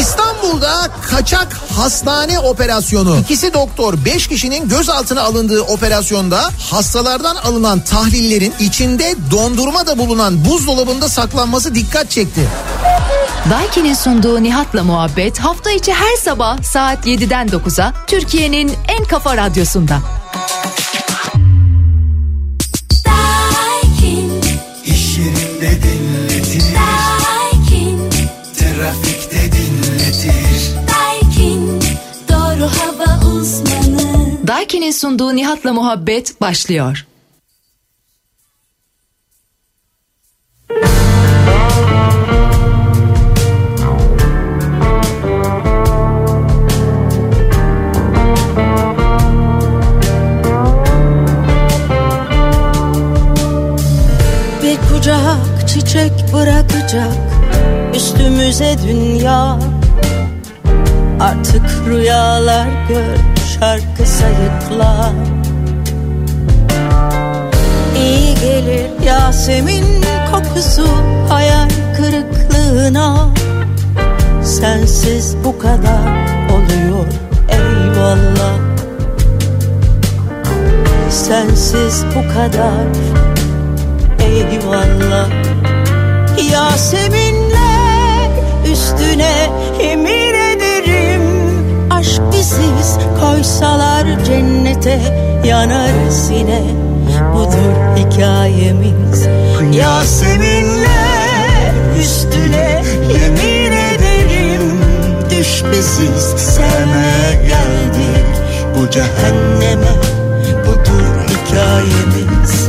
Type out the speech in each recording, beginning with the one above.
İstanbul'da kaçak hastane operasyonu. İkisi doktor 5 kişinin gözaltına alındığı operasyonda hastalardan alınan tahlillerin içinde dondurma da bulunan buzdolabında saklanması dikkat çekti. Daiki'nin sunduğu Nihat'la muhabbet hafta içi her sabah saat 7'den 9'a Türkiye'nin en kafa radyosunda. Daiki'nin sunduğu Nihat'la muhabbet başlıyor. Bir kucak çiçek bırakacak üstümüze dünya Artık rüyalar gör şarkı sayıkla İyi gelir Yasemin kokusu hayal kırıklığına. Sensiz bu kadar oluyor eyvallah. Sensiz bu kadar eyvallah. Yaseminler üstüne ederim Aşk biziz. Koysalar cennete yanarız yine. Budur hikayemiz. Yaseminler üstüne yemin ederim. Düş biziz sevmeye geldik. Bu cehenneme Budur hikayemiz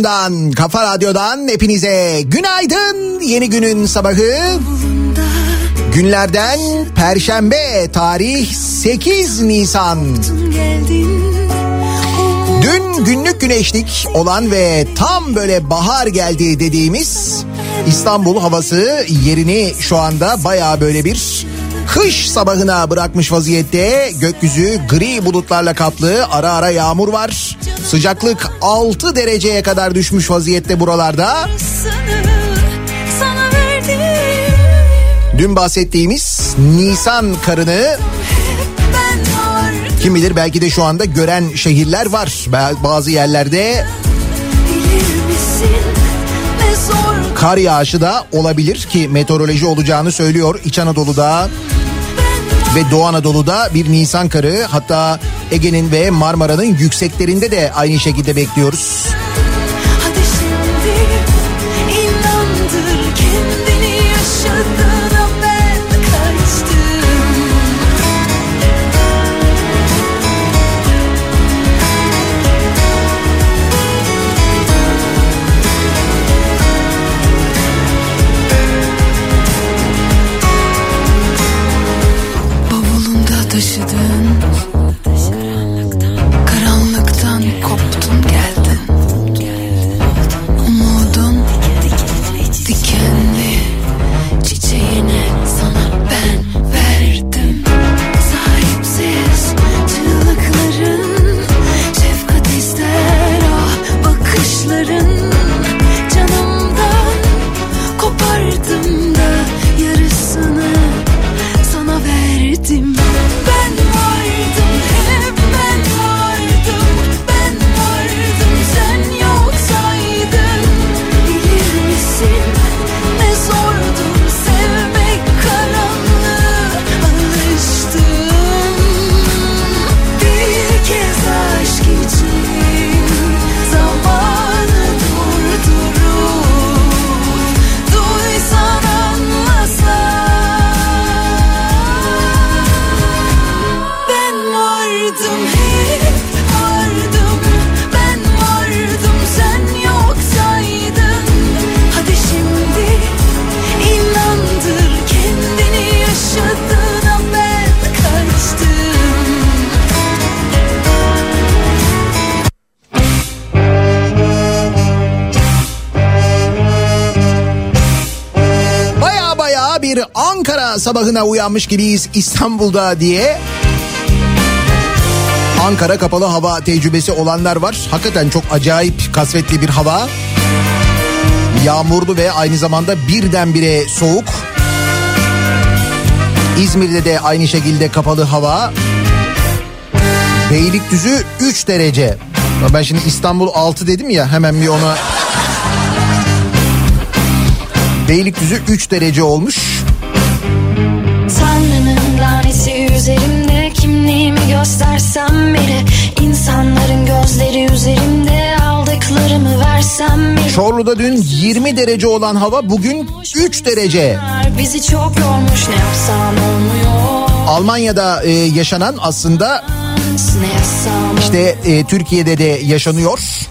Radyosu'ndan, Kafa Radyo'dan hepinize günaydın. Yeni günün sabahı. Günlerden Perşembe tarih 8 Nisan. Dün günlük güneşlik olan ve tam böyle bahar geldi dediğimiz İstanbul havası yerini şu anda baya böyle bir kış sabahına bırakmış vaziyette. Gökyüzü gri bulutlarla kaplı ara ara yağmur var. Sıcaklık 6 dereceye kadar düşmüş vaziyette buralarda. Dün bahsettiğimiz Nisan karını kim bilir belki de şu anda gören şehirler var. Bazı yerlerde kar yağışı da olabilir ki meteoroloji olacağını söylüyor İç Anadolu'da ve Doğu Anadolu'da bir Nisan karı hatta Ege'nin ve Marmara'nın yükseklerinde de aynı şekilde bekliyoruz. Sabahına uyanmış gibiyiz İstanbul'da diye. Ankara kapalı hava tecrübesi olanlar var. Hakikaten çok acayip kasvetli bir hava. Yağmurlu ve aynı zamanda birdenbire soğuk. İzmir'de de aynı şekilde kapalı hava. Beylikdüzü 3 derece. Ben şimdi İstanbul 6 dedim ya hemen bir ona... Beylikdüzü 3 derece olmuş. Üzerimde kimliğimi göstersem biri insanların gözleri üzerimde aldıklarımı versem biri Çorlu'da dün 20 derece olan hava bugün 3 derece. Bizi çok yormuş ne yapsam olmuyor. Almanya'da e, yaşanan aslında işte e, Türkiye'de de yaşanıyor.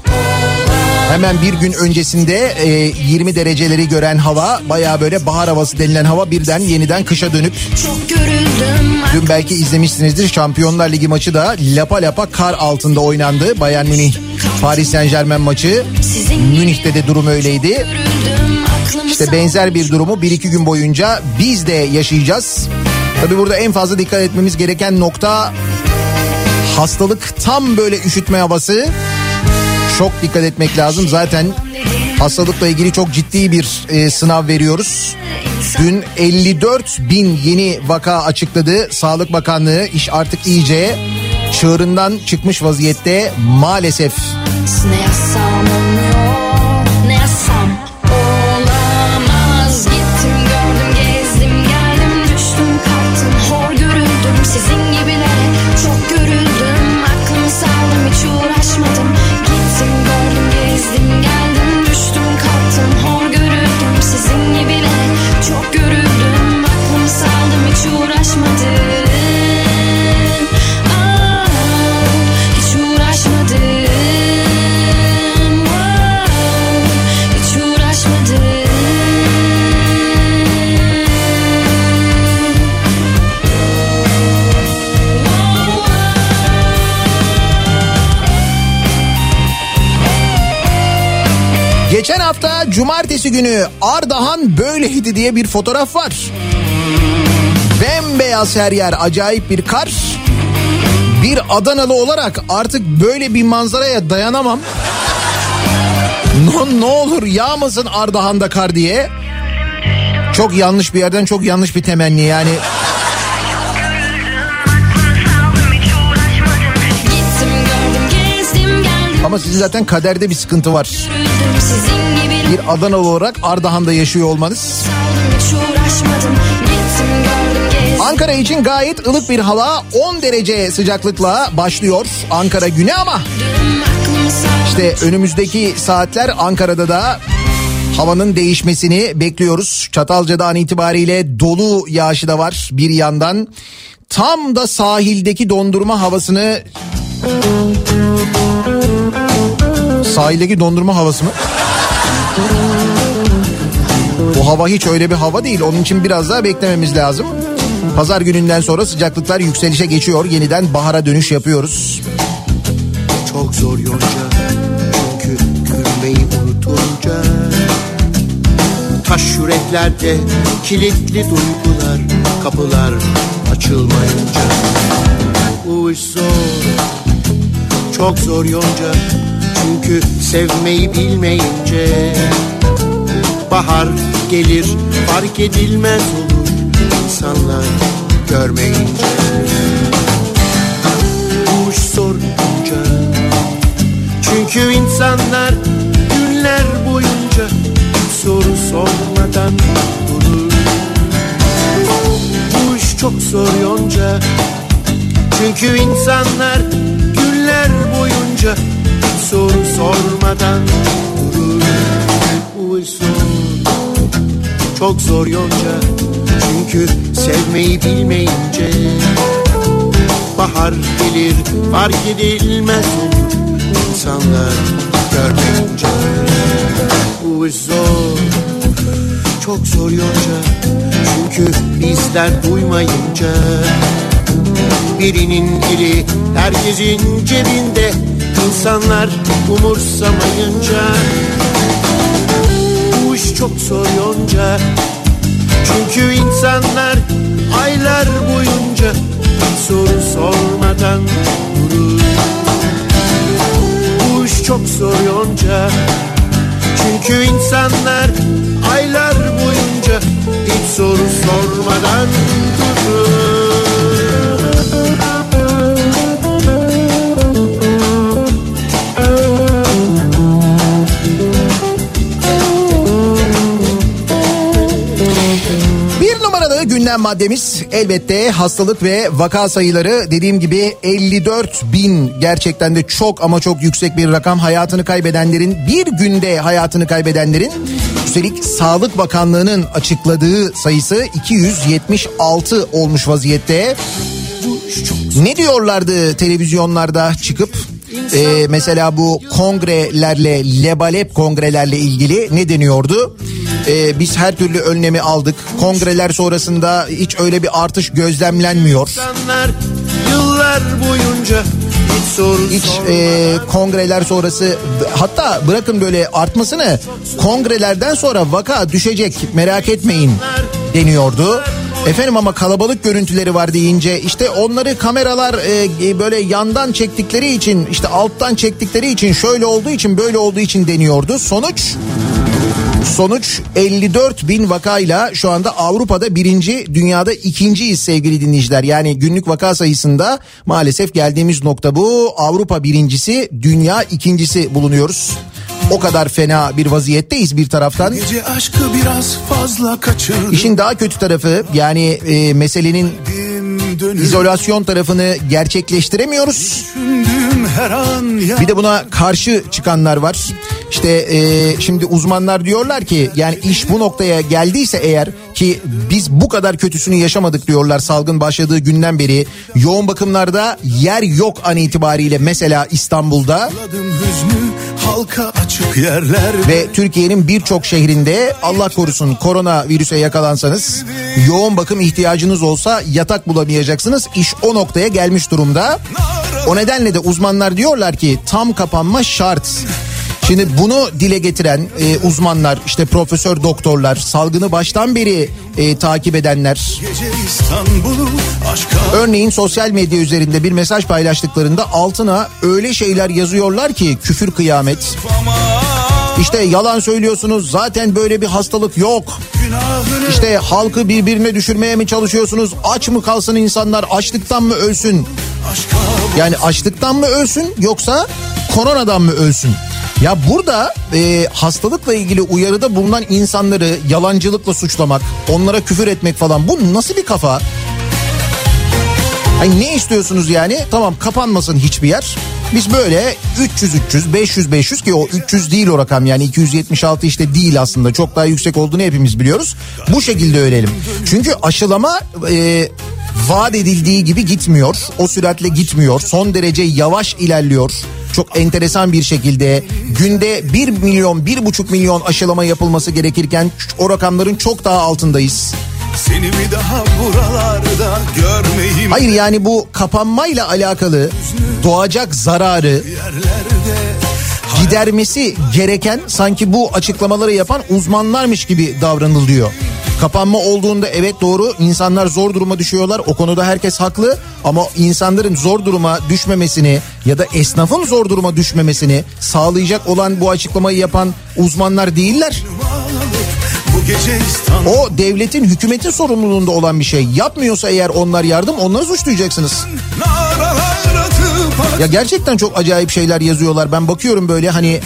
Hemen bir gün öncesinde e, 20 dereceleri gören hava baya böyle bahar havası denilen hava birden yeniden kışa dönüp dün belki izlemişsinizdir Şampiyonlar Ligi maçı da lapa lapa kar altında oynandı. Bayern Münih Paris Saint Germain maçı Münih'te de durum öyleydi. İşte benzer bir durumu bir iki gün boyunca biz de yaşayacağız. Tabi burada en fazla dikkat etmemiz gereken nokta hastalık tam böyle üşütme havası çok dikkat etmek lazım. Zaten hastalıkla ilgili çok ciddi bir e, sınav veriyoruz. Dün 54 bin yeni vaka açıkladı. Sağlık Bakanlığı iş artık iyice çığırından çıkmış vaziyette maalesef. Ne cumartesi günü Ardahan böyleydi diye bir fotoğraf var. Bembeyaz her yer acayip bir kar. Bir Adanalı olarak artık böyle bir manzaraya dayanamam. Ne, ne olur yağmasın Ardahan'da kar diye. Çok yanlış bir yerden çok yanlış bir temenni yani. Ama sizin zaten kaderde bir sıkıntı var. Sizin gibi Bir Adanalı olarak Ardahan'da yaşıyor olmanız. Ankara için gayet ılık bir hava 10 derece sıcaklıkla başlıyor Ankara güne ama işte önümüzdeki saatler Ankara'da da havanın değişmesini bekliyoruz. Çatalca'dan itibariyle dolu yağışı da var bir yandan. Tam da sahildeki dondurma havasını sahildeki dondurma havası mı? Bu hava hiç öyle bir hava değil. Onun için biraz daha beklememiz lazım. Pazar gününden sonra sıcaklıklar yükselişe geçiyor. Yeniden bahara dönüş yapıyoruz. Çok zor yonca Çünkü gülmeyi unutunca Taş yüreklerde kilitli duygular Kapılar açılmayınca Bu zor Çok zor yonca Çünkü sevmeyi bilmeyince Bahar gelir fark edilmez olur insanlar görmeyince Bu iş zor yonca çünkü insanlar günler boyunca soru sormadan durur. Bu çok zor yonca. Çünkü insanlar günler boyunca soru sormadan durur. Zor, çok zor yonca. Çünkü sevmeyi bilmeyince bahar gelir fark edilmez olur insanlar görmeyince bu zor çok zor yonca çünkü bizler duymayınca birinin eli herkesin cebinde insanlar umursamayınca bu iş çok zor yonca çünkü insanlar aylar boyunca soru sormadan durur. Bu iş çok zor yonca. Çünkü insanlar aylar boyunca hiç soru sormadan durur. Numaralı gündem maddemiz elbette hastalık ve vaka sayıları dediğim gibi 54 bin gerçekten de çok ama çok yüksek bir rakam hayatını kaybedenlerin bir günde hayatını kaybedenlerin üstelik Sağlık Bakanlığı'nın açıkladığı sayısı 276 olmuş vaziyette. Ne diyorlardı televizyonlarda çıkıp Ee, mesela bu kongrelerle lebalep kongrelerle ilgili ne deniyordu? Ee, biz her türlü önlemi aldık. Kongreler sonrasında hiç öyle bir artış gözlemlenmiyor. Yıllar boyunca hiç e, kongreler sonrası hatta bırakın böyle artmasını kongrelerden sonra vaka düşecek merak etmeyin deniyordu. Efendim ama kalabalık görüntüleri var deyince işte onları kameralar e, böyle yandan çektikleri için işte alttan çektikleri için şöyle olduğu için böyle olduğu için deniyordu. Sonuç Sonuç 54 bin vakayla şu anda Avrupa'da birinci, dünyada ikinciyiz sevgili dinleyiciler. Yani günlük vaka sayısında maalesef geldiğimiz nokta bu. Avrupa birincisi, dünya ikincisi bulunuyoruz. O kadar fena bir vaziyetteyiz bir taraftan. İşin daha kötü tarafı yani e, meselenin izolasyon tarafını gerçekleştiremiyoruz. Bir de buna karşı çıkanlar var. İşte e, şimdi uzmanlar diyorlar ki yani iş bu noktaya geldiyse eğer ki biz bu kadar kötüsünü yaşamadık diyorlar salgın başladığı günden beri. Yoğun bakımlarda yer yok an itibariyle mesela İstanbul'da ve Türkiye'nin birçok şehrinde Allah korusun korona virüse yakalansanız yoğun bakım ihtiyacınız olsa yatak bulamayacaksınız. İş o noktaya gelmiş durumda. O nedenle de uzmanlar diyorlar ki tam kapanma şart. Şimdi bunu dile getiren e, uzmanlar, işte profesör doktorlar, salgını baştan beri e, takip edenler, Örneğin sosyal medya üzerinde bir mesaj paylaştıklarında altına öyle şeyler yazıyorlar ki küfür kıyamet. İşte yalan söylüyorsunuz zaten böyle bir hastalık yok. İşte halkı birbirine düşürmeye mi çalışıyorsunuz? Aç mı kalsın insanlar? Açlıktan mı ölsün? Yani açlıktan mı ölsün yoksa koronadan mı ölsün? Ya burada e, hastalıkla ilgili uyarıda bulunan insanları yalancılıkla suçlamak, onlara küfür etmek falan bu nasıl bir kafa? Hani ne istiyorsunuz yani? Tamam kapanmasın hiçbir yer. Biz böyle 300 300 500 500 ki o 300 değil o rakam yani 276 işte değil aslında çok daha yüksek olduğunu hepimiz biliyoruz. Bu şekilde ölelim. Çünkü aşılama e, vaat edildiği gibi gitmiyor. O süratle gitmiyor. Son derece yavaş ilerliyor. Çok enteresan bir şekilde günde 1 milyon 1,5 milyon aşılama yapılması gerekirken o rakamların çok daha altındayız. Seni bir daha buralarda görmeyeyim Hayır yani bu kapanmayla alakalı doğacak zararı gidermesi gereken sanki bu açıklamaları yapan uzmanlarmış gibi davranılıyor. Kapanma olduğunda evet doğru insanlar zor duruma düşüyorlar o konuda herkes haklı ama insanların zor duruma düşmemesini ya da esnafın zor duruma düşmemesini sağlayacak olan bu açıklamayı yapan uzmanlar değiller. O devletin hükümetin sorumluluğunda olan bir şey. Yapmıyorsa eğer onlar yardım onları suçlayacaksınız. Ya gerçekten çok acayip şeyler yazıyorlar. Ben bakıyorum böyle hani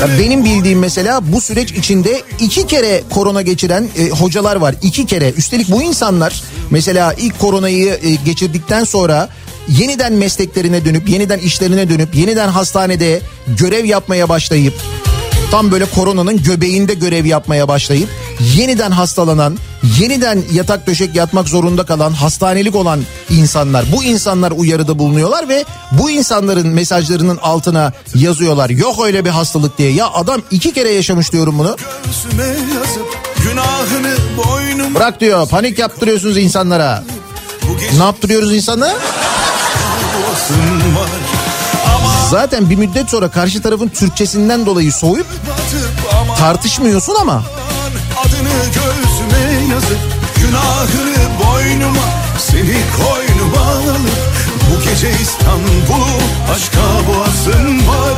ya benim bildiğim mesela bu süreç içinde iki kere korona geçiren e, hocalar var. iki kere. Üstelik bu insanlar mesela ilk koronayı e, geçirdikten sonra yeniden mesleklerine dönüp yeniden işlerine dönüp yeniden hastanede görev yapmaya başlayıp tam böyle koronanın göbeğinde görev yapmaya başlayıp yeniden hastalanan, yeniden yatak döşek yatmak zorunda kalan, hastanelik olan insanlar. Bu insanlar uyarıda bulunuyorlar ve bu insanların mesajlarının altına yazıyorlar. Yok öyle bir hastalık diye. Ya adam iki kere yaşamış diyorum bunu. yazıp Bırak diyor panik yaptırıyorsunuz insanlara. Ne yaptırıyoruz insanlara? Zaten bir müddet sonra karşı tarafın Türkçesinden dolayı soğuyup tartışmıyorsun ama. Adını göğsüme yazıp günahını boynuma seni koynuma alıp bu gece İstanbul'u aşka boğasın var.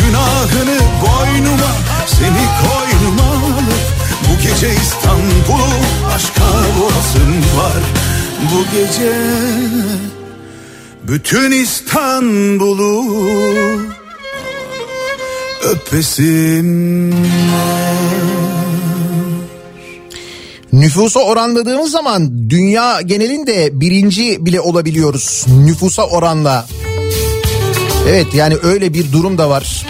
Günahını boynuma seni koynuma alıp bu gece İstanbul'u aşka boğasın var. Bu gece bütün İstanbul'u öpesim Nüfusa oranladığımız zaman dünya genelinde birinci bile olabiliyoruz. Nüfusa oranla. Evet yani öyle bir durum da var.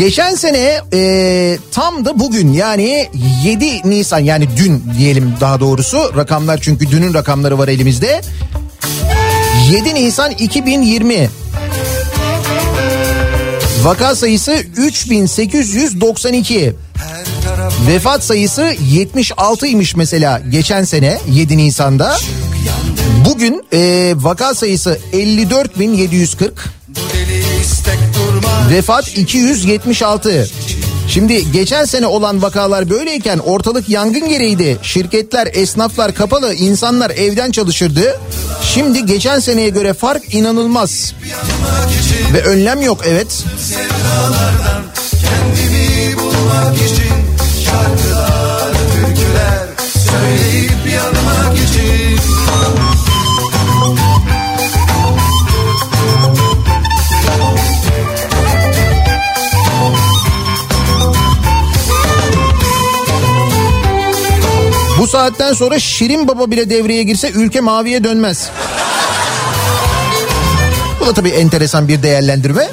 Geçen sene e, tam da bugün yani 7 Nisan yani dün diyelim daha doğrusu. Rakamlar çünkü dünün rakamları var elimizde. 7 Nisan 2020 vaka sayısı 3892 vefat sayısı 76'ymış mesela geçen sene 7 Nisan'da. Bugün e, vaka sayısı 54.740 vefat 276 Şimdi geçen sene olan vakalar böyleyken ortalık yangın gereydi. Şirketler, esnaflar kapalı, insanlar evden çalışırdı. Şimdi geçen seneye göre fark inanılmaz. Ve önlem yok evet. Kendimi bulmak için şarkılar, türküler söyleyip yanmak Bu saatten sonra Şirin Baba bile devreye girse ülke maviye dönmez. Bu da tabii enteresan bir değerlendirme.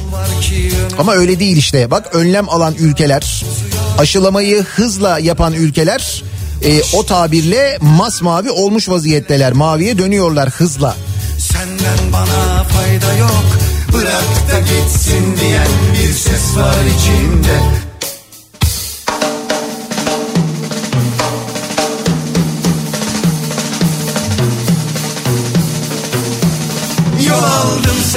Ama öyle değil işte. Bak önlem alan ülkeler, aşılamayı hızla yapan ülkeler e, o tabirle masmavi olmuş vaziyetteler. Maviye dönüyorlar hızla. Senden bana fayda yok Bırak da gitsin diyen bir ses var içimde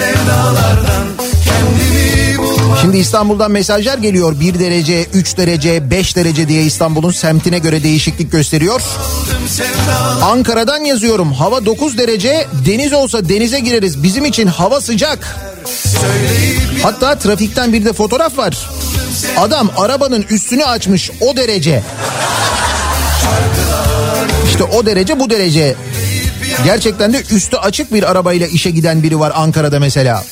sevdalardan kendimi bulmak Şimdi İstanbul'dan mesajlar geliyor. 1 derece, 3 derece, 5 derece diye İstanbul'un semtine göre değişiklik gösteriyor. Ankara'dan yazıyorum. Hava 9 derece. Deniz olsa denize gireriz. Bizim için hava sıcak. Hatta trafikten bir de fotoğraf var. Adam arabanın üstünü açmış o derece. İşte o derece bu derece. Gerçekten de üstü açık bir arabayla işe giden biri var Ankara'da mesela.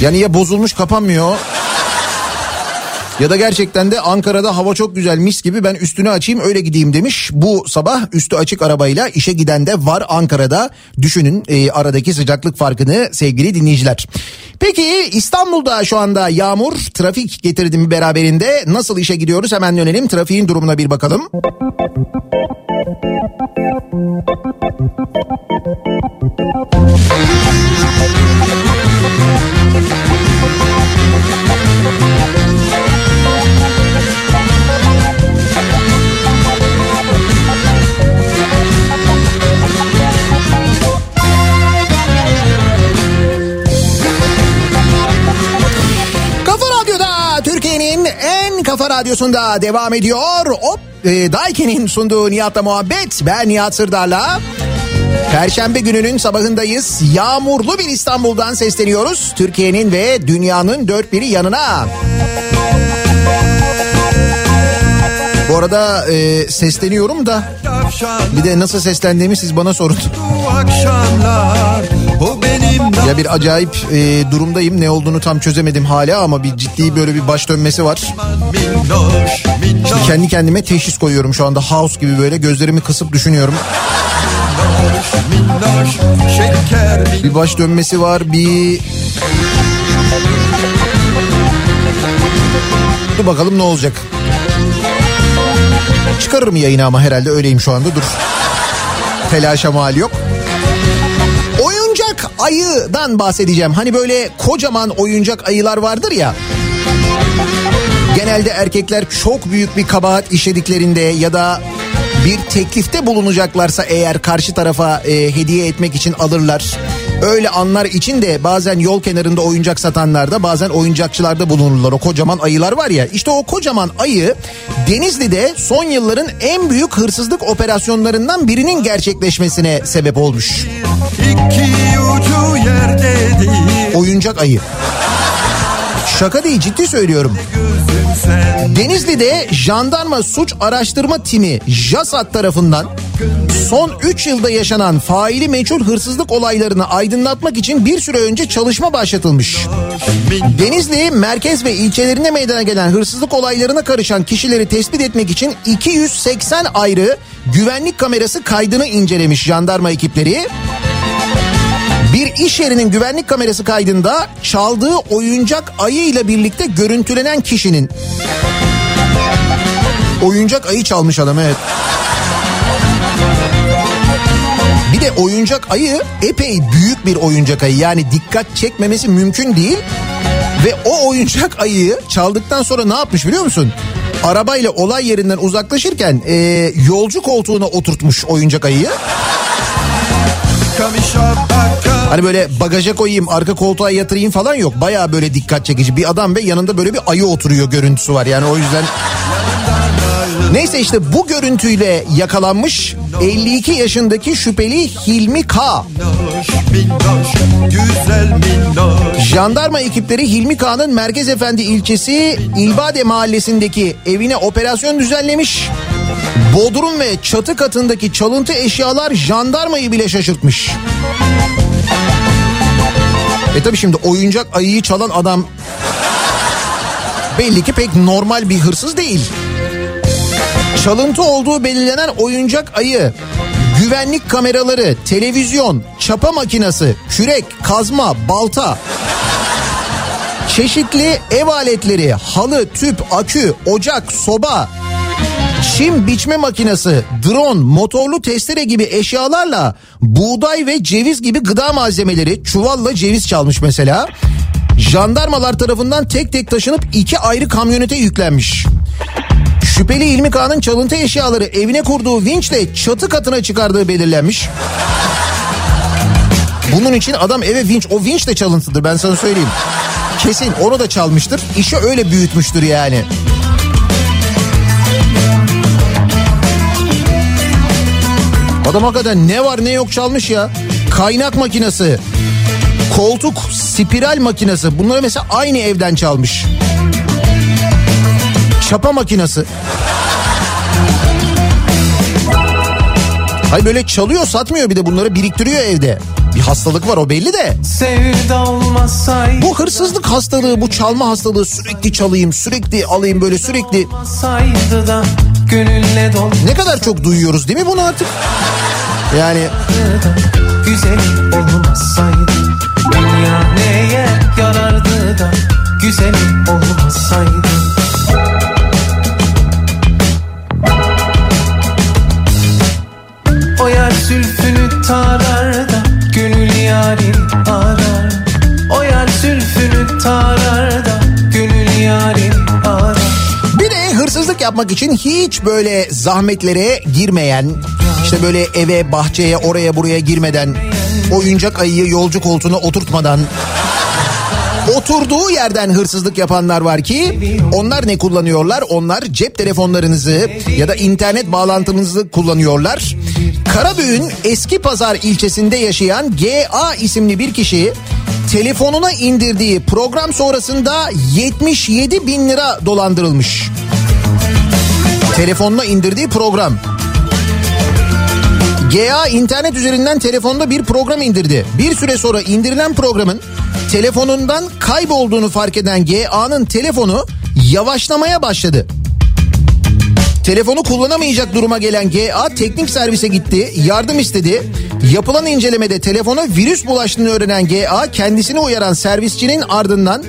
Yani ya bozulmuş kapanmıyor ya da gerçekten de Ankara'da hava çok güzel mis gibi ben üstünü açayım öyle gideyim demiş. Bu sabah üstü açık arabayla işe giden de var Ankara'da. Düşünün e, aradaki sıcaklık farkını sevgili dinleyiciler. Peki İstanbul'da şu anda yağmur trafik getirdi mi beraberinde nasıl işe gidiyoruz hemen dönelim trafiğin durumuna bir bakalım. Kafa radyosunda devam ediyor. Hop e, Daiki'nin sunduğu Nihat'la muhabbet. Ben Nihat Sırdar'la. Perşembe gününün sabahındayız. Yağmurlu bir İstanbul'dan sesleniyoruz. Türkiye'nin ve dünyanın dört biri yanına. Bu arada e, sesleniyorum da bir de nasıl seslendiğimi siz bana sorun. Ya bir acayip e, durumdayım. Ne olduğunu tam çözemedim hala ama bir ciddi böyle bir baş dönmesi var. minnoş Kendi kendime teşhis koyuyorum şu anda house gibi böyle gözlerimi kısıp düşünüyorum. Bir baş dönmesi var bir... Dur bakalım ne olacak. Çıkarırım yayını ama herhalde öyleyim şu anda dur. Telaşa mal yok. Oyuncak ayıdan bahsedeceğim. Hani böyle kocaman oyuncak ayılar vardır ya. Genelde erkekler çok büyük bir kabahat işlediklerinde ya da bir teklifte bulunacaklarsa eğer karşı tarafa e, hediye etmek için alırlar. Öyle anlar için de bazen yol kenarında oyuncak satanlarda bazen oyuncakçılarda bulunurlar. O kocaman ayılar var ya işte o kocaman ayı Denizli'de son yılların en büyük hırsızlık operasyonlarından birinin gerçekleşmesine sebep olmuş. Oyuncak ayı. Şaka değil ciddi söylüyorum. Denizli'de jandarma suç araştırma timi JASAT tarafından son 3 yılda yaşanan faili meçhul hırsızlık olaylarını aydınlatmak için bir süre önce çalışma başlatılmış. Denizli merkez ve ilçelerine meydana gelen hırsızlık olaylarına karışan kişileri tespit etmek için 280 ayrı güvenlik kamerası kaydını incelemiş jandarma ekipleri. Bir iş yerinin güvenlik kamerası kaydında çaldığı oyuncak ayı ile birlikte görüntülenen kişinin oyuncak ayı çalmış adam evet. Bir de oyuncak ayı epey büyük bir oyuncak ayı. Yani dikkat çekmemesi mümkün değil. Ve o oyuncak ayıyı çaldıktan sonra ne yapmış biliyor musun? Arabayla olay yerinden uzaklaşırken e, yolcu koltuğuna oturtmuş oyuncak ayıyı. Hani böyle bagaja koyayım arka koltuğa yatırayım falan yok. Baya böyle dikkat çekici bir adam ve yanında böyle bir ayı oturuyor görüntüsü var. Yani o yüzden... Neyse işte bu görüntüyle yakalanmış 52 yaşındaki şüpheli Hilmi K. Jandarma ekipleri Hilmi K'nın Merkez Efendi ilçesi İlbade mahallesindeki evine operasyon düzenlemiş. Bodrum ve çatı katındaki çalıntı eşyalar jandarmayı bile şaşırtmış. E tabi şimdi oyuncak ayıyı çalan adam belli ki pek normal bir hırsız değil. Çalıntı olduğu belirlenen oyuncak ayı, güvenlik kameraları, televizyon, çapa makinesi, kürek, kazma, balta, çeşitli ev aletleri, halı, tüp, akü, ocak, soba, çim biçme makinesi, drone, motorlu testere gibi eşyalarla buğday ve ceviz gibi gıda malzemeleri çuvalla ceviz çalmış mesela. Jandarmalar tarafından tek tek taşınıp iki ayrı kamyonete yüklenmiş. Şüpheli İlmi Kağan'ın çalıntı eşyaları evine kurduğu vinçle çatı katına çıkardığı belirlenmiş. Bunun için adam eve vinç o vinç de çalıntıdır ben sana söyleyeyim. Kesin onu da çalmıştır. İşi öyle büyütmüştür yani. Adam hakikaten ne var ne yok çalmış ya. Kaynak makinesi, koltuk spiral makinesi bunları mesela aynı evden çalmış. Çapa makinesi. Hayır böyle çalıyor satmıyor bir de bunları biriktiriyor evde. Bir hastalık var o belli de. Bu hırsızlık hastalığı, bu çalma hastalığı sürekli çalayım, sürekli alayım böyle sürekli. Gönülle dolu Ne kadar çok duyuyoruz değil mi bunu artık? Yani güzel olmasaydı Dünya neye yarardı da güzel olmasaydı? O yer zülfünü tarar da gönül yarini arar. O yer zülfünü tarar da gönül de hırsızlık yapmak için hiç böyle zahmetlere girmeyen, işte böyle eve, bahçeye, oraya buraya girmeden, oyuncak ayıyı yolcu koltuğuna oturtmadan oturduğu yerden hırsızlık yapanlar var ki onlar ne kullanıyorlar? Onlar cep telefonlarınızı ya da internet bağlantınızı kullanıyorlar. Karabüğün Eski Pazar ilçesinde yaşayan GA isimli bir kişi telefonuna indirdiği program sonrasında 77 bin lira dolandırılmış. Telefonuna indirdiği program. GA internet üzerinden telefonda bir program indirdi. Bir süre sonra indirilen programın telefonundan kaybolduğunu fark eden GA'nın telefonu yavaşlamaya başladı. Telefonu kullanamayacak duruma gelen GA teknik servise gitti, yardım istedi. Yapılan incelemede telefona virüs bulaştığını öğrenen GA kendisini uyaran servisçinin ardından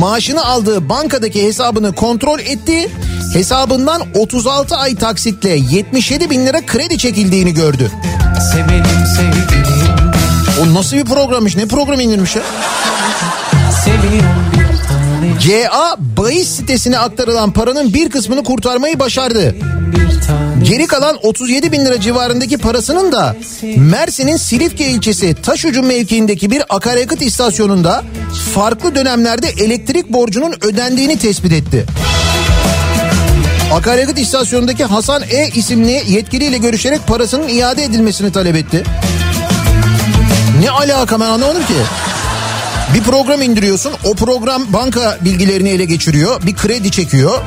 maaşını aldığı bankadaki hesabını kontrol etti. Hesabından 36 ay taksitle 77 bin lira kredi çekildiğini gördü. Sevelim O nasıl bir programmış ne program indirmiş ya? Tane GA bahis sitesine aktarılan paranın bir kısmını kurtarmayı başardı. Geri kalan 37 bin lira civarındaki parasının da Mersin'in Silifke ilçesi Taşucu mevkiindeki bir akaryakıt istasyonunda farklı dönemlerde elektrik borcunun ödendiğini tespit etti. Akaryakıt istasyonundaki Hasan E isimli yetkiliyle görüşerek parasının iade edilmesini talep etti. Ne alaka ben anlamadım ki. Bir program indiriyorsun o program banka bilgilerini ele geçiriyor bir kredi çekiyor.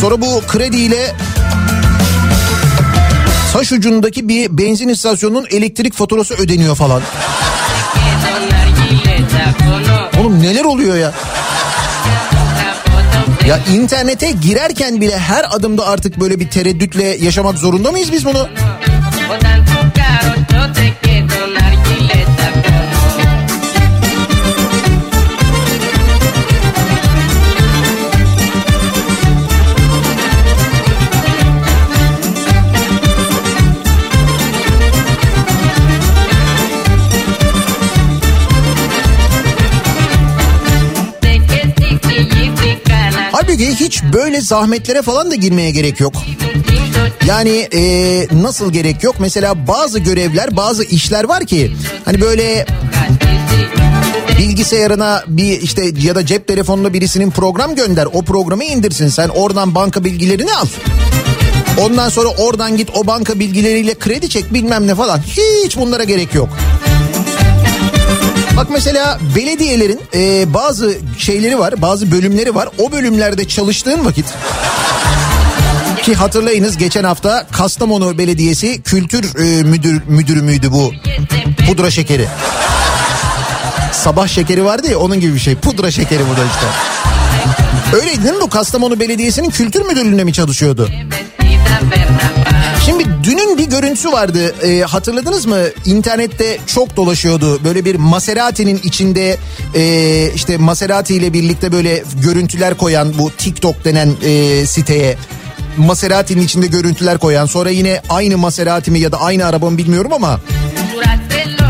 Sonra bu krediyle taş ucundaki bir benzin istasyonunun elektrik faturası ödeniyor falan. Oğlum neler oluyor ya? Ya internete girerken bile her adımda artık böyle bir tereddütle yaşamak zorunda mıyız biz bunu? Halbuki hiç böyle zahmetlere falan da girmeye gerek yok. Yani e, nasıl gerek yok? Mesela bazı görevler, bazı işler var ki hani böyle bilgisayarına bir işte ya da cep telefonuna birisinin program gönder. O programı indirsin. Sen oradan banka bilgilerini al. Ondan sonra oradan git o banka bilgileriyle kredi çek bilmem ne falan. Hiç bunlara gerek yok. Bak mesela belediyelerin e, bazı şeyleri var, bazı bölümleri var. O bölümlerde çalıştığın vakit ki hatırlayınız geçen hafta Kastamonu Belediyesi kültür e, müdür müdürü müydü bu pudra şekeri. Sabah şekeri vardı ya onun gibi bir şey. Pudra şekeri bu da işte. Öyleydi değil mi bu Kastamonu Belediyesi'nin kültür müdürlüğünde mi çalışıyordu? Şimdi dünün bir görüntüsü vardı e, hatırladınız mı? İnternette çok dolaşıyordu. Böyle bir Maserati'nin içinde e, işte Maserati ile birlikte böyle görüntüler koyan bu TikTok denen e, siteye. Maserati'nin içinde görüntüler koyan sonra yine aynı Maserati mi ya da aynı araba mı bilmiyorum ama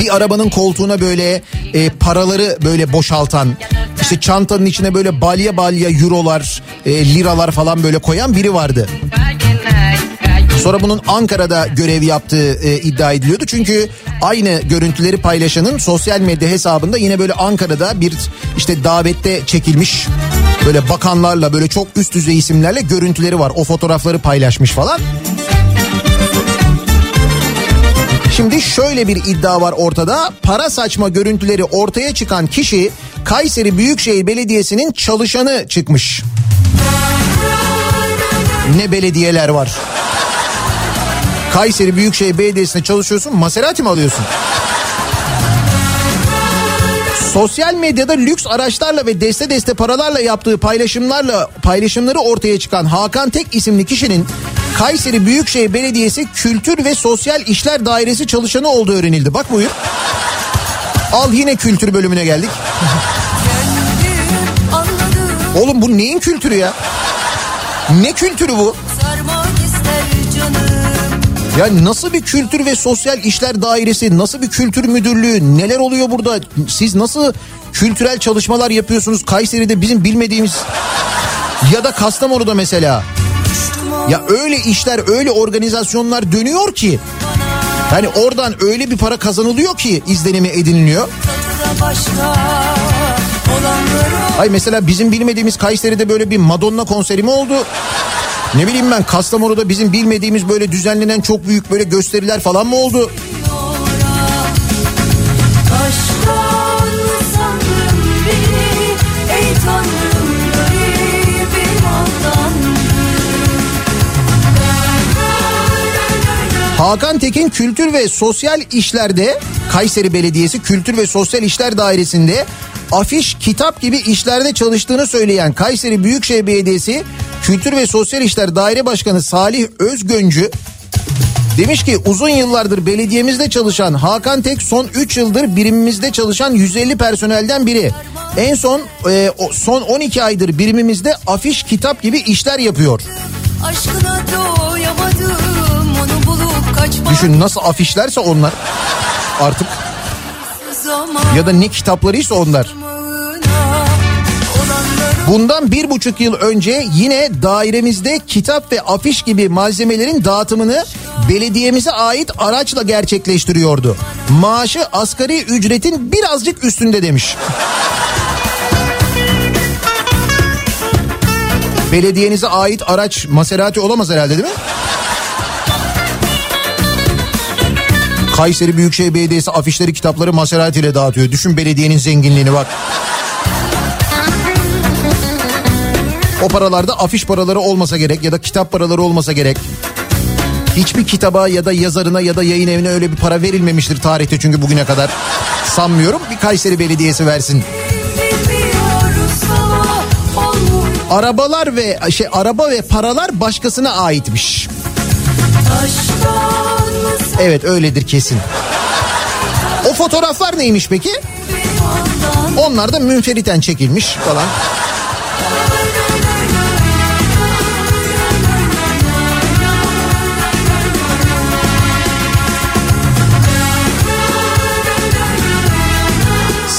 bir arabanın koltuğuna böyle e, paraları böyle boşaltan işte çantanın içine böyle balya balya eurolar e, liralar falan böyle koyan biri vardı. Sonra bunun Ankara'da görev yaptığı e, iddia ediliyordu. Çünkü aynı görüntüleri paylaşanın sosyal medya hesabında yine böyle Ankara'da bir işte davette çekilmiş böyle bakanlarla böyle çok üst düzey isimlerle görüntüleri var. O fotoğrafları paylaşmış falan. Şimdi şöyle bir iddia var ortada. Para saçma görüntüleri ortaya çıkan kişi Kayseri Büyükşehir Belediyesi'nin çalışanı çıkmış. Ne belediyeler var. Kayseri Büyükşehir Belediyesi'nde çalışıyorsun Maserati mi alıyorsun? Sosyal medyada lüks araçlarla ve deste deste paralarla yaptığı paylaşımlarla paylaşımları ortaya çıkan Hakan Tek isimli kişinin Kayseri Büyükşehir Belediyesi Kültür ve Sosyal İşler Dairesi çalışanı olduğu öğrenildi. Bak buyur. Al yine kültür bölümüne geldik. Oğlum bu neyin kültürü ya? Ne kültürü bu? Ya nasıl bir kültür ve sosyal işler dairesi, nasıl bir kültür müdürlüğü, neler oluyor burada? Siz nasıl kültürel çalışmalar yapıyorsunuz Kayseri'de bizim bilmediğimiz ya da Kastamonu'da mesela? Ya öyle işler, öyle organizasyonlar dönüyor ki hani oradan öyle bir para kazanılıyor ki izlenimi ediniliyor. Ay mesela bizim bilmediğimiz Kayseri'de böyle bir Madonna konseri mi oldu? Ne bileyim ben Kastamonu'da bizim bilmediğimiz böyle düzenlenen çok büyük böyle gösteriler falan mı oldu? Hakan Tekin Kültür ve Sosyal İşler'de Kayseri Belediyesi Kültür ve Sosyal İşler Dairesi'nde afiş, kitap gibi işlerde çalıştığını söyleyen Kayseri Büyükşehir Belediyesi Kültür ve Sosyal İşler Daire Başkanı Salih Özgöncü demiş ki uzun yıllardır belediyemizde çalışan Hakan Tek son 3 yıldır birimimizde çalışan 150 personelden biri. En son e, son 12 aydır birimimizde afiş, kitap gibi işler yapıyor. Düşün nasıl afişlerse onlar artık ya da ne kitaplarıysa onlar. Bundan bir buçuk yıl önce yine dairemizde kitap ve afiş gibi malzemelerin dağıtımını belediyemize ait araçla gerçekleştiriyordu. Maaşı asgari ücretin birazcık üstünde demiş. Belediyenize ait araç Maserati olamaz herhalde değil mi? Kayseri Büyükşehir Belediyesi afişleri kitapları Maserati ile dağıtıyor. Düşün belediyenin zenginliğini bak. O paralarda afiş paraları olmasa gerek ya da kitap paraları olmasa gerek. Hiçbir kitaba ya da yazarına ya da yayın evine öyle bir para verilmemiştir tarihte çünkü bugüne kadar. Sanmıyorum bir Kayseri Belediyesi versin. Arabalar ve şey araba ve paralar başkasına aitmiş. Evet öyledir kesin. O fotoğraflar neymiş peki? Onlar da münferiten çekilmiş falan.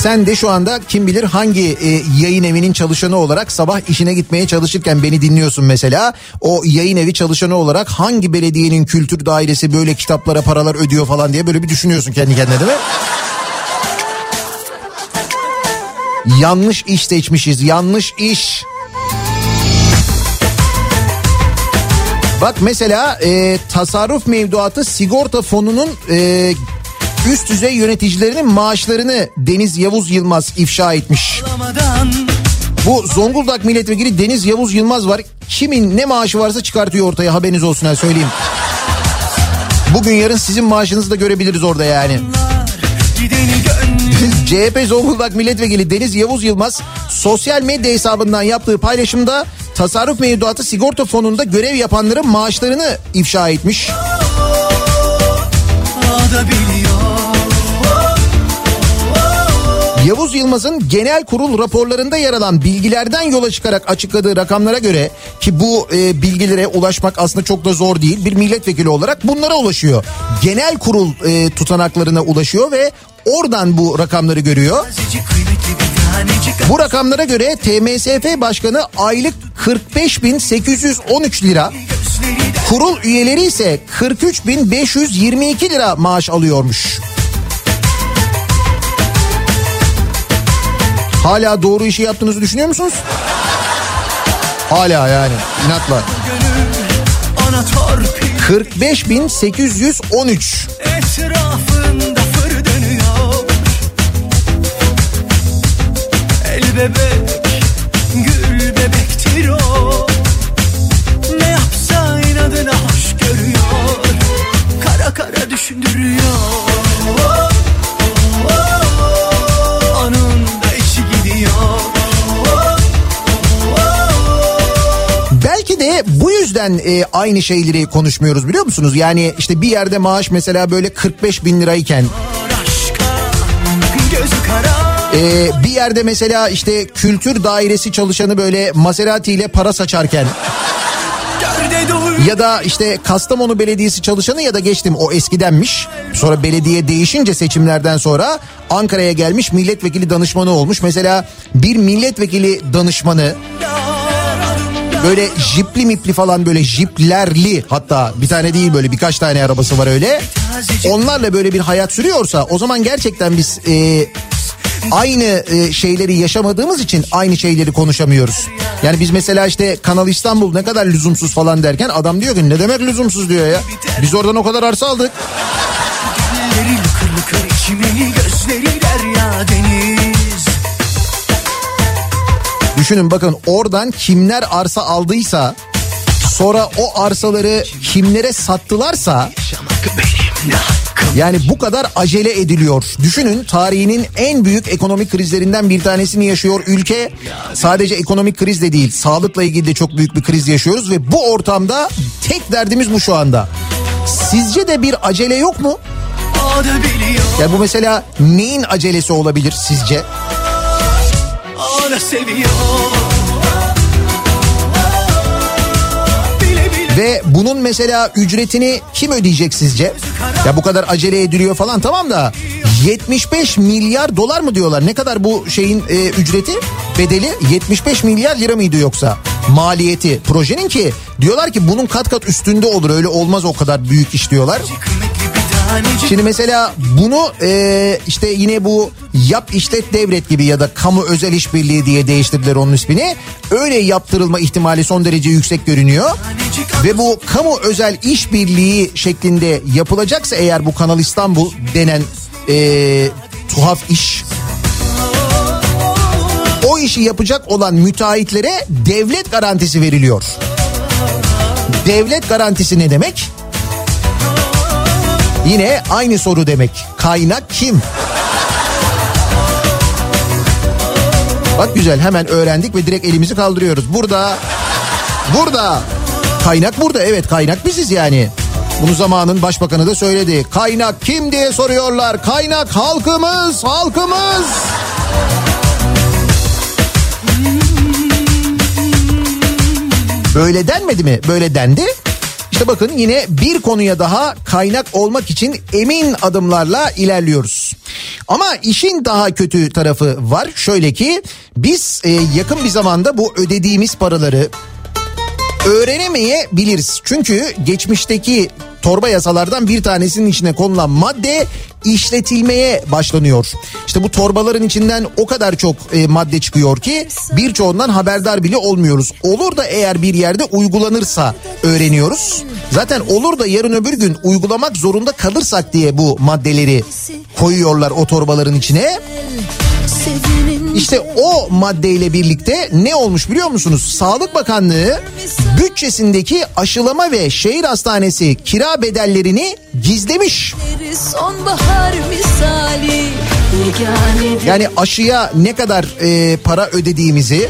Sen de şu anda kim bilir hangi e, yayın evinin çalışanı olarak sabah işine gitmeye çalışırken beni dinliyorsun mesela. O yayın evi çalışanı olarak hangi belediyenin kültür dairesi böyle kitaplara paralar ödüyor falan diye böyle bir düşünüyorsun kendi kendine değil mi? Yanlış iş seçmişiz yanlış iş. Bak mesela e, tasarruf mevduatı sigorta fonunun e, üst düzey yöneticilerinin maaşlarını Deniz Yavuz Yılmaz ifşa etmiş. Bu Zonguldak milletvekili Deniz Yavuz Yılmaz var. Kimin ne maaşı varsa çıkartıyor ortaya haberiniz olsun ha söyleyeyim. Bugün yarın sizin maaşınızı da görebiliriz orada yani. CHP Zonguldak Milletvekili Deniz Yavuz Yılmaz sosyal medya hesabından yaptığı paylaşımda tasarruf mevduatı sigorta fonunda görev yapanların maaşlarını ifşa etmiş. Yavuz Yılmaz'ın genel kurul raporlarında yer alan bilgilerden yola çıkarak açıkladığı rakamlara göre ki bu e, bilgilere ulaşmak aslında çok da zor değil. Bir milletvekili olarak bunlara ulaşıyor. Genel kurul e, tutanaklarına ulaşıyor ve oradan bu rakamları görüyor. Bu rakamlara göre TMSF Başkanı aylık 45.813 lira, kurul üyeleri ise 43.522 lira maaş alıyormuş. Hala doğru işi yaptığınızı düşünüyor musunuz? Hala yani inatla. 45.813 Etrafında fır dönüyor. El bebek Gül bebektir o. Ne yapsa inadına hoş görüyor. Kara kara düşündürüyor Bu yüzden e, aynı şeyleri konuşmuyoruz biliyor musunuz? Yani işte bir yerde maaş mesela böyle 45 bin lirayken Aşka gözü kara e, bir yerde mesela işte kültür dairesi çalışanı böyle Maserati ile para saçarken ya da işte Kastamonu Belediyesi çalışanı ya da geçtim o eskidenmiş. Sonra belediye değişince seçimlerden sonra Ankara'ya gelmiş milletvekili danışmanı olmuş. Mesela bir milletvekili danışmanı böyle jipli mipli falan böyle jiplerli hatta bir tane değil böyle birkaç tane arabası var öyle. Onlarla böyle bir hayat sürüyorsa o zaman gerçekten biz e, aynı e, şeyleri yaşamadığımız için aynı şeyleri konuşamıyoruz. Yani biz mesela işte Kanal İstanbul ne kadar lüzumsuz falan derken adam diyor ki ne demek lüzumsuz diyor ya. Biz oradan o kadar arsa aldık. Dilleri lıkır lıkır içimi gözleri derya deniz Düşünün bakın oradan kimler arsa aldıysa sonra o arsaları kimlere sattılarsa yani bu kadar acele ediliyor. Düşünün tarihinin en büyük ekonomik krizlerinden bir tanesini yaşıyor ülke. Sadece ekonomik kriz de değil sağlıkla ilgili de çok büyük bir kriz yaşıyoruz ve bu ortamda tek derdimiz bu şu anda. Sizce de bir acele yok mu? Ya bu mesela neyin acelesi olabilir sizce? Ve bunun mesela ücretini kim ödeyecek sizce? Ya bu kadar acele ediliyor falan tamam da 75 milyar dolar mı diyorlar? Ne kadar bu şeyin e, ücreti? Bedeli 75 milyar lira mıydı yoksa? Maliyeti projenin ki diyorlar ki bunun kat kat üstünde olur öyle olmaz o kadar büyük iş diyorlar. Şimdi mesela bunu e, işte yine bu yap işlet devret gibi ya da kamu özel işbirliği diye değiştirdiler onun ismini. Öyle yaptırılma ihtimali son derece yüksek görünüyor. Ve bu kamu özel işbirliği şeklinde yapılacaksa eğer bu Kanal İstanbul denen e, tuhaf iş o işi yapacak olan müteahhitlere devlet garantisi veriliyor. Devlet garantisi ne demek? Yine aynı soru demek. Kaynak kim? Bak güzel hemen öğrendik ve direkt elimizi kaldırıyoruz. Burada, burada. Kaynak burada evet kaynak biziz yani. Bunu zamanın başbakanı da söyledi. Kaynak kim diye soruyorlar. Kaynak halkımız, halkımız. Böyle denmedi mi? Böyle dendi. İşte bakın yine bir konuya daha kaynak olmak için emin adımlarla ilerliyoruz. Ama işin daha kötü tarafı var. Şöyle ki biz e, yakın bir zamanda bu ödediğimiz paraları öğrenemeyebiliriz. Çünkü geçmişteki torba yasalardan bir tanesinin içine konulan madde işletilmeye başlanıyor. İşte bu torbaların içinden o kadar çok e, madde çıkıyor ki birçoğundan haberdar bile olmuyoruz. Olur da eğer bir yerde uygulanırsa öğreniyoruz. Zaten olur da yarın öbür gün uygulamak zorunda kalırsak diye bu maddeleri koyuyorlar o torbaların içine. İşte o maddeyle birlikte ne olmuş biliyor musunuz? Sağlık Bakanlığı bütçesindeki aşılama ve şehir hastanesi kira bedellerini gizlemiş. Yani aşıya ne kadar e, para ödediğimizi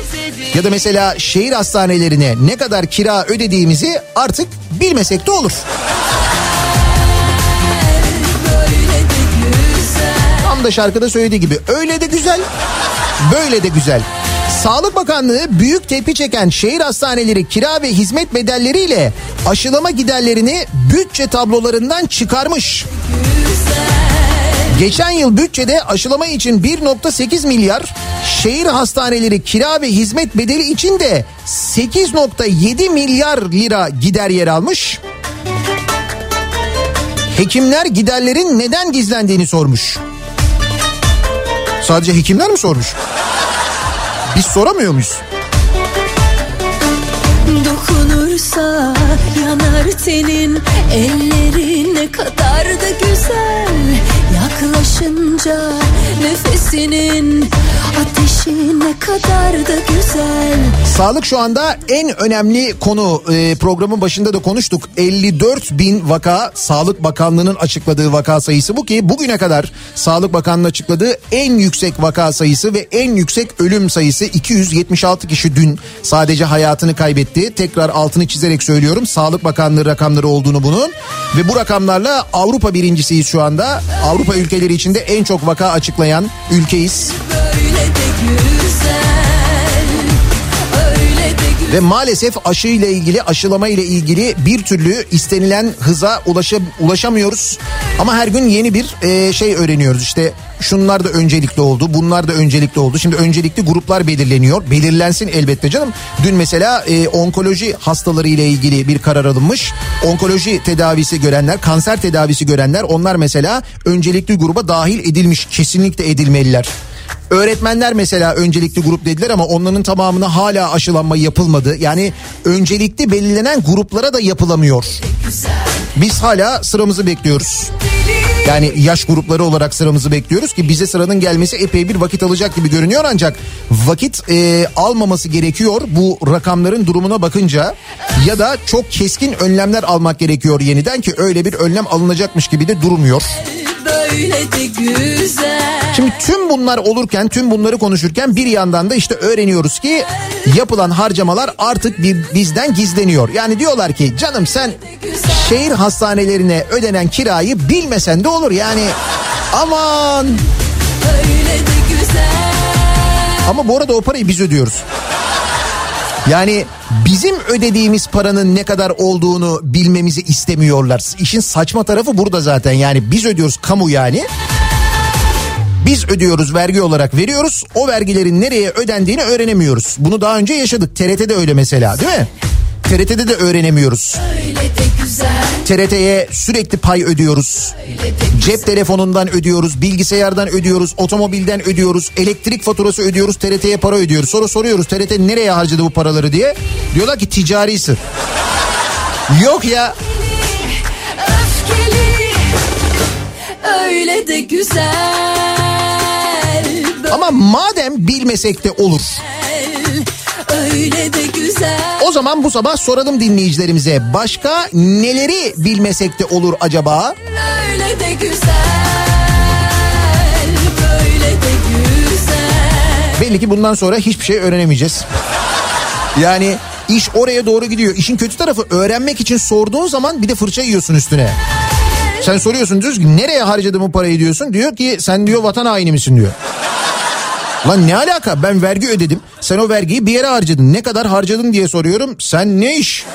ya da mesela şehir hastanelerine ne kadar kira ödediğimizi artık bilmesek de olur. Tam da şarkıda söylediği gibi öyle de güzel böyle de güzel. Sağlık Bakanlığı büyük tepki çeken şehir hastaneleri kira ve hizmet bedelleriyle aşılama giderlerini bütçe tablolarından çıkarmış. Geçen yıl bütçede aşılama için 1.8 milyar, şehir hastaneleri kira ve hizmet bedeli için de 8.7 milyar lira gider yer almış. Hekimler giderlerin neden gizlendiğini sormuş. Sadece hekimler mi sormuş? Biz soramıyor muyuz? Dokunursa yanar tenin Ellerin ne kadar da güzel Yaklaşınca nefesinin Ateşi ne kadar da güzel. Sağlık şu anda en önemli konu. Ee, programın başında da konuştuk. 54 bin vaka Sağlık Bakanlığı'nın açıkladığı vaka sayısı bu ki bugüne kadar Sağlık Bakanlığı açıkladığı en yüksek vaka sayısı ve en yüksek ölüm sayısı 276 kişi dün sadece hayatını kaybetti. Tekrar altını çizerek söylüyorum. Sağlık Bakanlığı rakamları olduğunu bunun. Ve bu rakamlarla Avrupa birincisiyiz şu anda. Avrupa ülkeleri içinde en çok vaka açıklayan ülkeyiz. Böyle de güzel Ve maalesef aşı ile ilgili aşılama ile ilgili bir türlü istenilen hıza ulaşa, ulaşamıyoruz. Ama her gün yeni bir e, şey öğreniyoruz. İşte şunlar da öncelikli oldu, bunlar da öncelikli oldu. Şimdi öncelikli gruplar belirleniyor. Belirlensin elbette canım. Dün mesela e, onkoloji hastaları ile ilgili bir karar alınmış. Onkoloji tedavisi görenler, kanser tedavisi görenler onlar mesela öncelikli gruba dahil edilmiş. Kesinlikle edilmeliler. Öğretmenler mesela öncelikli grup dediler ama onların tamamına hala aşılanma yapılmadı. Yani öncelikli belirlenen gruplara da yapılamıyor. Biz hala sıramızı bekliyoruz. Yani yaş grupları olarak sıramızı bekliyoruz ki bize sıranın gelmesi epey bir vakit alacak gibi görünüyor ancak vakit e, almaması gerekiyor bu rakamların durumuna bakınca ya da çok keskin önlemler almak gerekiyor yeniden ki öyle bir önlem alınacakmış gibi de durmuyor. Şimdi tüm bunlar olurken tüm bunları konuşurken bir yandan da işte öğreniyoruz ki yapılan harcamalar artık bir bizden gizleniyor. Yani diyorlar ki canım sen şehir hastanelerine ödenen kirayı bilmesen de olur yani aman ama bu arada o parayı biz ödüyoruz. Yani bizim ödediğimiz paranın ne kadar olduğunu bilmemizi istemiyorlar. İşin saçma tarafı burada zaten yani biz ödüyoruz kamu yani. Biz ödüyoruz vergi olarak veriyoruz. O vergilerin nereye ödendiğini öğrenemiyoruz. Bunu daha önce yaşadık. TRT'de öyle mesela değil mi? TRT'de de öğrenemiyoruz. De TRT'ye sürekli pay ödüyoruz. Cep telefonundan ödüyoruz, bilgisayardan ödüyoruz, otomobilden ödüyoruz, elektrik faturası ödüyoruz, TRT'ye para ödüyoruz. Sonra soruyoruz TRT nereye harcadı bu paraları diye. Diyorlar ki ticarisi. Yok ya Öfkeli Öyle de güzel ama madem bilmesek de olur. Öyle de güzel O zaman bu sabah soralım dinleyicilerimize. Başka neleri bilmesek de olur acaba? Öyle de güzel Böyle de güzel Belli ki bundan sonra hiçbir şey öğrenemeyeceğiz. Yani iş oraya doğru gidiyor. İşin kötü tarafı öğrenmek için sorduğun zaman bir de fırça yiyorsun üstüne. Sen soruyorsun diyorsun ki nereye harcadım bu parayı diyorsun. Diyor ki sen diyor vatan haini misin diyor. Lan ne alaka ben vergi ödedim. Sen o vergiyi bir yere harcadın. Ne kadar harcadın diye soruyorum. Sen ne iş?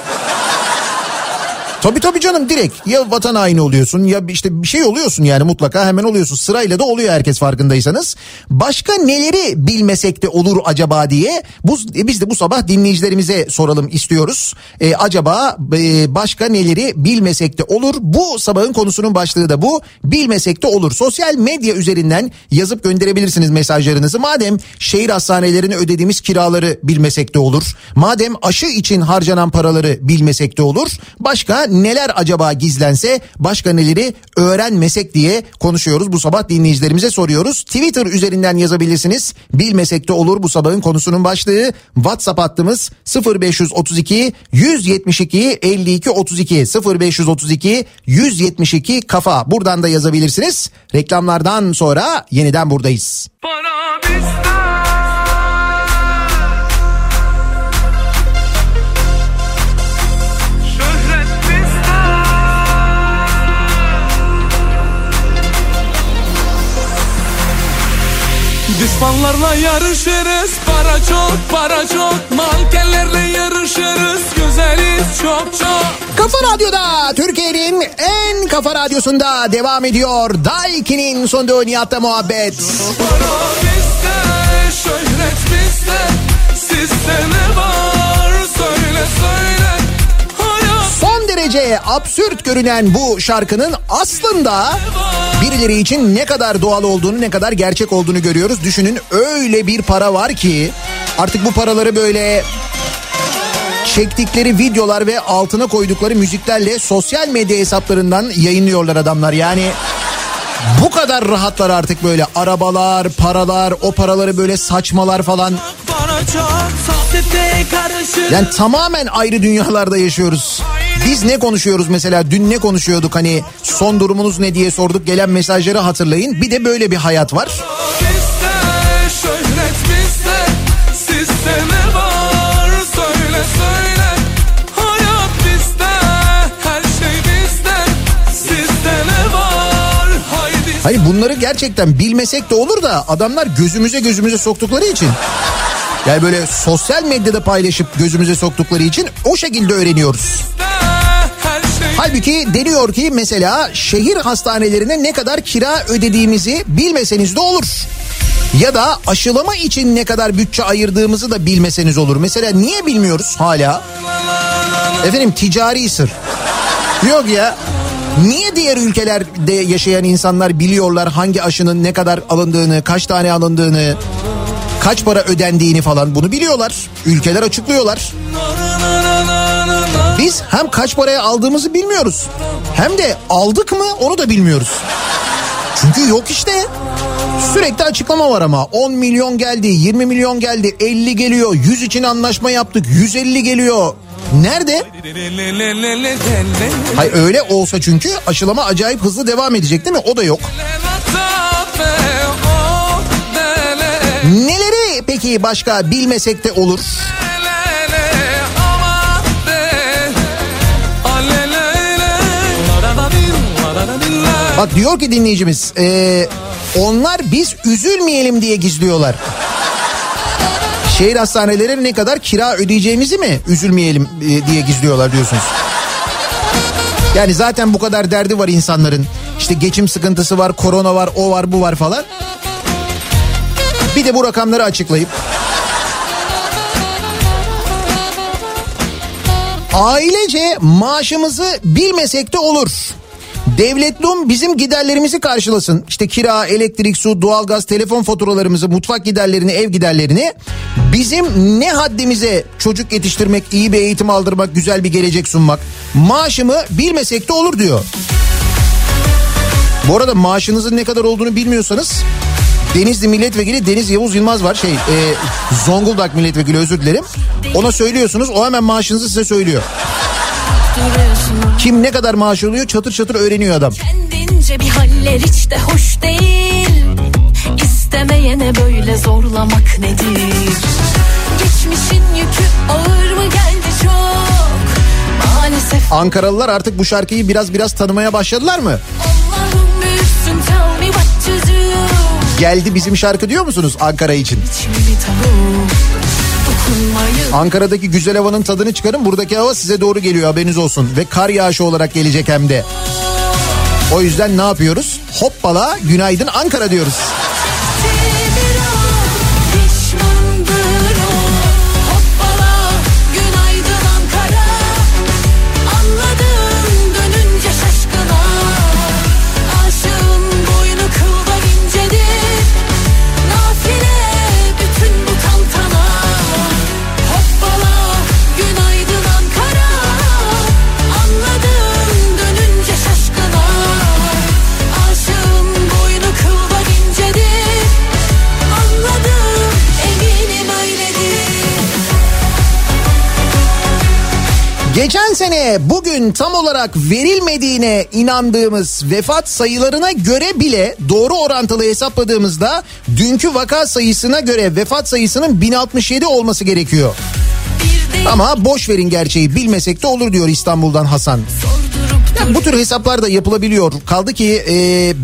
Tabii tabii canım direkt ya vatan haini oluyorsun ya işte bir şey oluyorsun yani mutlaka hemen oluyorsun. Sırayla da oluyor herkes farkındaysanız. Başka neleri bilmesek de olur acaba diye bu, e, biz de bu sabah dinleyicilerimize soralım istiyoruz. E, acaba e, başka neleri bilmesek de olur? Bu sabahın konusunun başlığı da bu. Bilmesek de olur. Sosyal medya üzerinden yazıp gönderebilirsiniz mesajlarınızı. Madem şehir hastanelerine ödediğimiz kiraları bilmesek de olur. Madem aşı için harcanan paraları bilmesek de olur. Başka neler acaba gizlense başka neleri öğrenmesek diye konuşuyoruz. Bu sabah dinleyicilerimize soruyoruz. Twitter üzerinden yazabilirsiniz. Bilmesek de olur bu sabahın konusunun başlığı. WhatsApp hattımız 0532 172 52 32 0532 172 kafa. Buradan da yazabilirsiniz. Reklamlardan sonra yeniden buradayız. Para bizden Düşmanlarla yarışırız. Para çok para çok. Mankenlerle yarış Aşırız güzeliz çok çok. Kafa Radyo'da Türkiye'nin en kafa radyosunda devam ediyor. Daiki'nin sonunda Nihat'ta muhabbet. Para bizde şöhret bizde. Sizde ne var? Söyle söyle. Hayat Son derece absürt görünen bu şarkının aslında birileri için ne kadar doğal olduğunu ne kadar gerçek olduğunu görüyoruz. Düşünün öyle bir para var ki artık bu paraları böyle çektikleri videolar ve altına koydukları müziklerle sosyal medya hesaplarından yayınlıyorlar adamlar. Yani bu kadar rahatlar artık böyle arabalar, paralar, o paraları böyle saçmalar falan. Yani tamamen ayrı dünyalarda yaşıyoruz. Biz ne konuşuyoruz mesela dün ne konuşuyorduk hani son durumunuz ne diye sorduk gelen mesajları hatırlayın. Bir de böyle bir hayat var. Hani bunları gerçekten bilmesek de olur da adamlar gözümüze gözümüze soktukları için. Yani böyle sosyal medyada paylaşıp gözümüze soktukları için o şekilde öğreniyoruz. Halbuki deniyor ki mesela şehir hastanelerine ne kadar kira ödediğimizi bilmeseniz de olur. Ya da aşılama için ne kadar bütçe ayırdığımızı da bilmeseniz olur. Mesela niye bilmiyoruz hala? Efendim ticari sır. Yok ya. Niye diğer ülkelerde yaşayan insanlar biliyorlar hangi aşının ne kadar alındığını, kaç tane alındığını, kaç para ödendiğini falan bunu biliyorlar. Ülkeler açıklıyorlar. Biz hem kaç paraya aldığımızı bilmiyoruz. Hem de aldık mı onu da bilmiyoruz. Çünkü yok işte. Sürekli açıklama var ama 10 milyon geldi, 20 milyon geldi, 50 geliyor, 100 için anlaşma yaptık, 150 geliyor. Nerede? Hay öyle olsa çünkü aşılama acayip hızlı devam edecek değil mi? O da yok. Neleri peki başka bilmesek de olur? Bak diyor ki dinleyicimiz e, onlar biz üzülmeyelim diye gizliyorlar. Şehir hastaneleri ne kadar kira ödeyeceğimizi mi üzülmeyelim e, diye gizliyorlar diyorsunuz. Yani zaten bu kadar derdi var insanların. İşte geçim sıkıntısı var, korona var, o var, bu var falan. Bir de bu rakamları açıklayıp Ailece maaşımızı bilmesek de olur. Devletlum bizim giderlerimizi karşılasın. İşte kira, elektrik, su, doğalgaz, telefon faturalarımızı, mutfak giderlerini, ev giderlerini. Bizim ne haddimize çocuk yetiştirmek, iyi bir eğitim aldırmak, güzel bir gelecek sunmak. Maaşımı bilmesek de olur diyor. Bu arada maaşınızın ne kadar olduğunu bilmiyorsanız Denizli milletvekili Deniz Yavuz Yılmaz var. Şey e, Zonguldak milletvekili özür dilerim. Ona söylüyorsunuz o hemen maaşınızı size söylüyor. Kim ne kadar maaş alıyor çatır çatır öğreniyor adam. Kendince bir haller hiç de hoş değil İstemeyene böyle zorlamak nedir Geçmişin yükü ağır mı geldi çok Maalesef Ankaralılar artık bu şarkıyı biraz biraz tanımaya başladılar mı? Allah'ım büyüksün tell me what to do Geldi bizim şarkı diyor musunuz Ankara için? Şimdi bir tavuk Ankara'daki güzel havanın tadını çıkarın. Buradaki hava size doğru geliyor haberiniz olsun. Ve kar yağışı olarak gelecek hem de. O yüzden ne yapıyoruz? Hoppala günaydın Ankara diyoruz. Geçen sene bugün tam olarak verilmediğine inandığımız vefat sayılarına göre bile doğru orantılı hesapladığımızda dünkü vaka sayısına göre vefat sayısının 1067 olması gerekiyor. Ama boş verin gerçeği bilmesek de olur diyor İstanbul'dan Hasan. Ya bu tür hesaplar da yapılabiliyor. Kaldı ki e,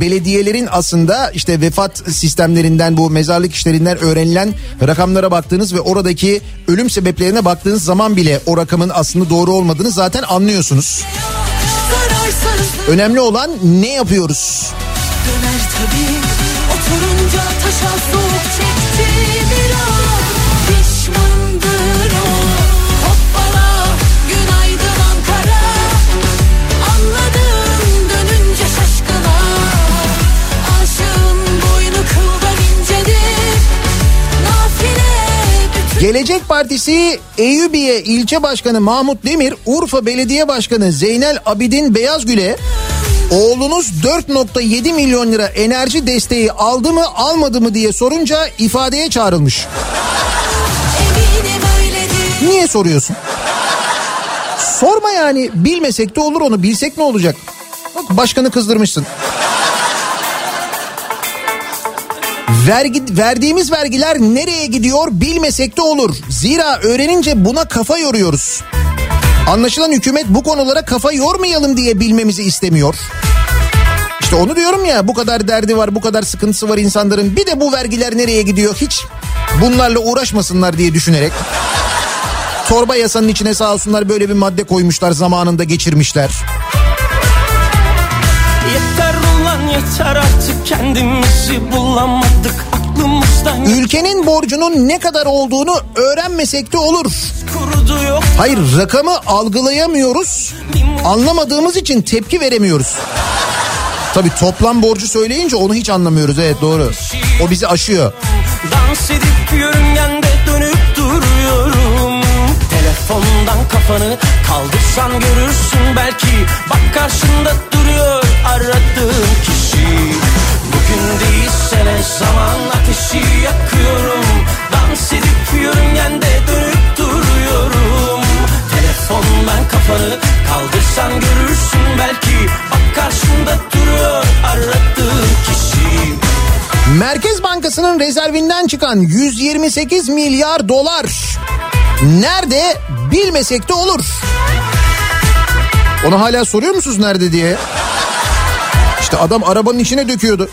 belediyelerin aslında işte vefat sistemlerinden bu mezarlık işlerinden öğrenilen rakamlara baktığınız ve oradaki ölüm sebeplerine baktığınız zaman bile o rakamın aslında doğru olmadığını zaten anlıyorsunuz. Önemli olan ne yapıyoruz? döner tabii Oturunca taşa soğuk çekti Gelecek Partisi Eyüpiye İlçe Başkanı Mahmut Demir, Urfa Belediye Başkanı Zeynel Abidin Beyazgül'e oğlunuz 4.7 milyon lira enerji desteği aldı mı almadı mı diye sorunca ifadeye çağrılmış. Niye soruyorsun? Sorma yani bilmesek de olur onu bilsek ne olacak? Bak başkanı kızdırmışsın. Vergi, verdiğimiz vergiler nereye gidiyor bilmesek de olur. Zira öğrenince buna kafa yoruyoruz. Anlaşılan hükümet bu konulara kafa yormayalım diye bilmemizi istemiyor. İşte onu diyorum ya bu kadar derdi var bu kadar sıkıntısı var insanların bir de bu vergiler nereye gidiyor hiç bunlarla uğraşmasınlar diye düşünerek. Torba yasanın içine sağ olsunlar böyle bir madde koymuşlar zamanında geçirmişler. Yeter artık kendimizi bulamadık aklımızdan Ülkenin borcunun ne kadar olduğunu öğrenmesek de olur. Hayır rakamı algılayamıyoruz. Anlamadığımız için tepki veremiyoruz. Tabii toplam borcu söyleyince onu hiç anlamıyoruz. Evet doğru. O bizi aşıyor. Dans edip yörüngende dönüp duruyorum Telefondan kafanı kaldırsan görürsün belki Bak karşında duruyor aradığın kişi zaman ateşi yakıyorum Dans edip yörüngende dönüp duruyorum Telefondan kafanı kaldırsan görürsün belki Bak karşında duruyor aradığın kişi Merkez Bankası'nın rezervinden çıkan 128 milyar dolar nerede bilmesek de olur. Onu hala soruyor musunuz nerede diye? İşte adam arabanın içine döküyordu.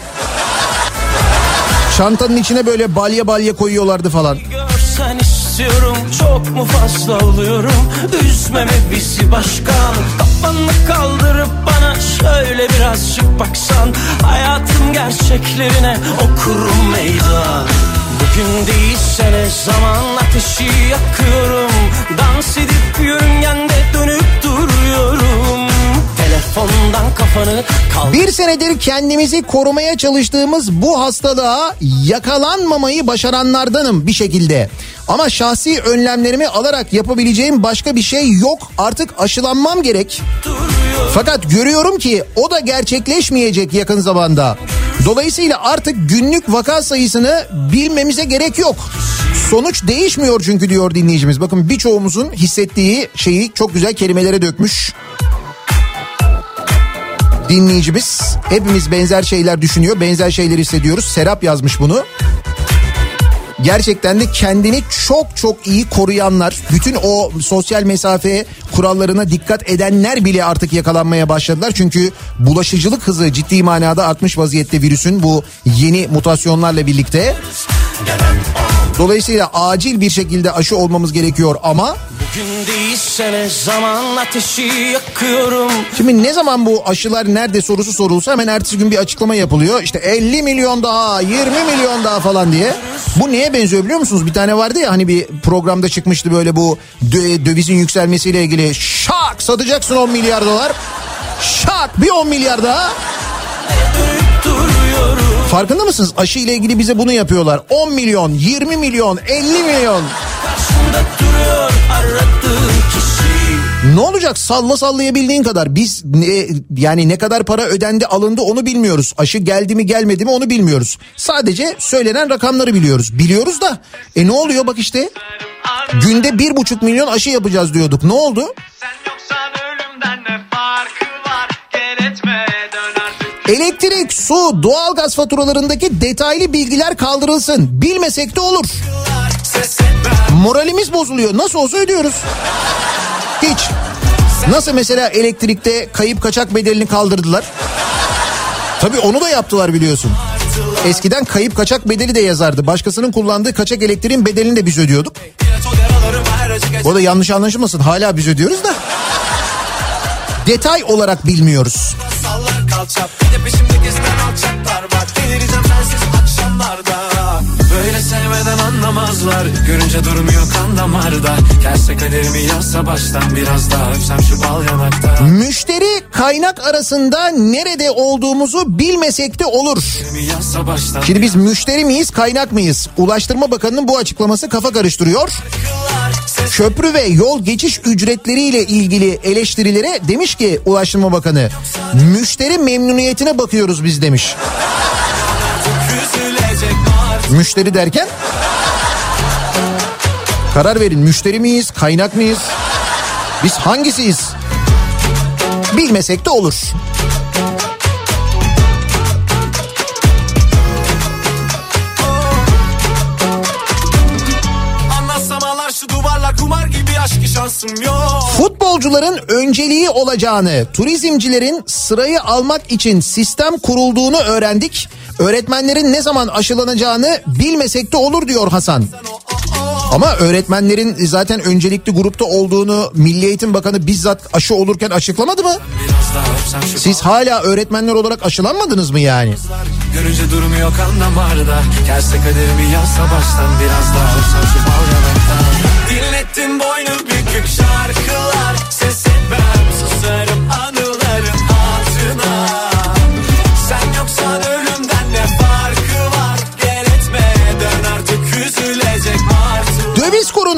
Çantanın içine böyle balya balya koyuyorlardı falan. Görsen istiyorum çok mu fazla oluyorum? Üzmeme bizi başkan Kafanı kaldırıp bana şöyle birazcık baksan. Hayatın gerçeklerine okurum meydan. Bugün değilse ne zaman ateşi yakıyorum? Dans edip yörüngende dönüp Telefondan kafanı kaldır Bir senedir kendimizi korumaya çalıştığımız bu hastalığa yakalanmamayı başaranlardanım bir şekilde. Ama şahsi önlemlerimi alarak yapabileceğim başka bir şey yok. Artık aşılanmam gerek. Fakat görüyorum ki o da gerçekleşmeyecek yakın zamanda. Dolayısıyla artık günlük vaka sayısını bilmemize gerek yok. Sonuç değişmiyor çünkü diyor dinleyicimiz. Bakın birçoğumuzun hissettiği şeyi çok güzel kelimelere dökmüş dinleyicimiz. Hepimiz benzer şeyler düşünüyor, benzer şeyler hissediyoruz. Serap yazmış bunu. Gerçekten de kendini çok çok iyi koruyanlar, bütün o sosyal mesafe kurallarına dikkat edenler bile artık yakalanmaya başladılar. Çünkü bulaşıcılık hızı ciddi manada artmış vaziyette virüsün bu yeni mutasyonlarla birlikte. Dolayısıyla acil bir şekilde aşı olmamız gerekiyor ama Bugün zaman ateşi yakıyorum Şimdi ne zaman bu aşılar nerede sorusu sorulsa hemen ertesi gün bir açıklama yapılıyor. İşte 50 milyon daha 20 milyon daha falan diye. Bu neye benziyor biliyor musunuz? Bir tane vardı ya hani bir programda çıkmıştı böyle bu dö- dövizin yükselmesiyle ilgili. Şak satacaksın 10 milyar dolar. Şak bir 10 milyar daha. Farkında mısınız? Aşı ile ilgili bize bunu yapıyorlar. 10 milyon, 20 milyon, 50 milyon. Duruyor Ne olacak salla sallayabildiğin kadar biz ne, yani ne kadar para ödendi alındı onu bilmiyoruz. Aşı geldi mi gelmedi mi onu bilmiyoruz. Sadece söylenen rakamları biliyoruz. Biliyoruz da e ne oluyor bak işte günde bir buçuk milyon aşı yapacağız diyorduk ne oldu? Sen yoksan ölümden ne Elektrik, su, doğalgaz faturalarındaki detaylı bilgiler kaldırılsın. Bilmesek de olur. Moralimiz bozuluyor. Nasıl olsa ödüyoruz. Hiç. Nasıl mesela elektrikte kayıp kaçak bedelini kaldırdılar? Tabii onu da yaptılar biliyorsun. Eskiden kayıp kaçak bedeli de yazardı. Başkasının kullandığı kaçak elektriğin bedelini de biz ödüyorduk. Bu da yanlış anlaşılmasın. Hala biz ödüyoruz da. Detay olarak bilmiyoruz. Kalçap Bir de peşimde gezen alçaklar var. Delireceğim sensiz akşamlarda Böyle sevmeden anlamazlar Görünce durmuyor kan damarda Gelse kaderimi yazsa baştan Biraz daha öpsem şu bal yanakta Müşteri kaynak arasında nerede olduğumuzu bilmesek de olur. Şimdi biz müşteri miyiz kaynak mıyız? Ulaştırma Bakanı'nın bu açıklaması kafa karıştırıyor. Köprü ve yol geçiş ücretleriyle ilgili eleştirilere demiş ki Ulaştırma Bakanı müşteri memnuniyetine bakıyoruz biz demiş. Müşteri derken karar verin müşteri miyiz kaynak mıyız? Biz hangisiyiz? Bilmesek de olur. Futbolcuların önceliği olacağını, turizmcilerin sırayı almak için sistem kurulduğunu öğrendik. Öğretmenlerin ne zaman aşılanacağını bilmesek de olur diyor Hasan. Ama öğretmenlerin zaten öncelikli grupta olduğunu Milli Eğitim Bakanı bizzat aşı olurken açıklamadı mı? Siz hala öğretmenler olarak aşılanmadınız mı yani? Görünce durmuyor kan damarda Gelse kaderimi yazsa baştan Biraz daha öpsem şu bal yanakta Dinlettim boynu bükük şarkılar Ses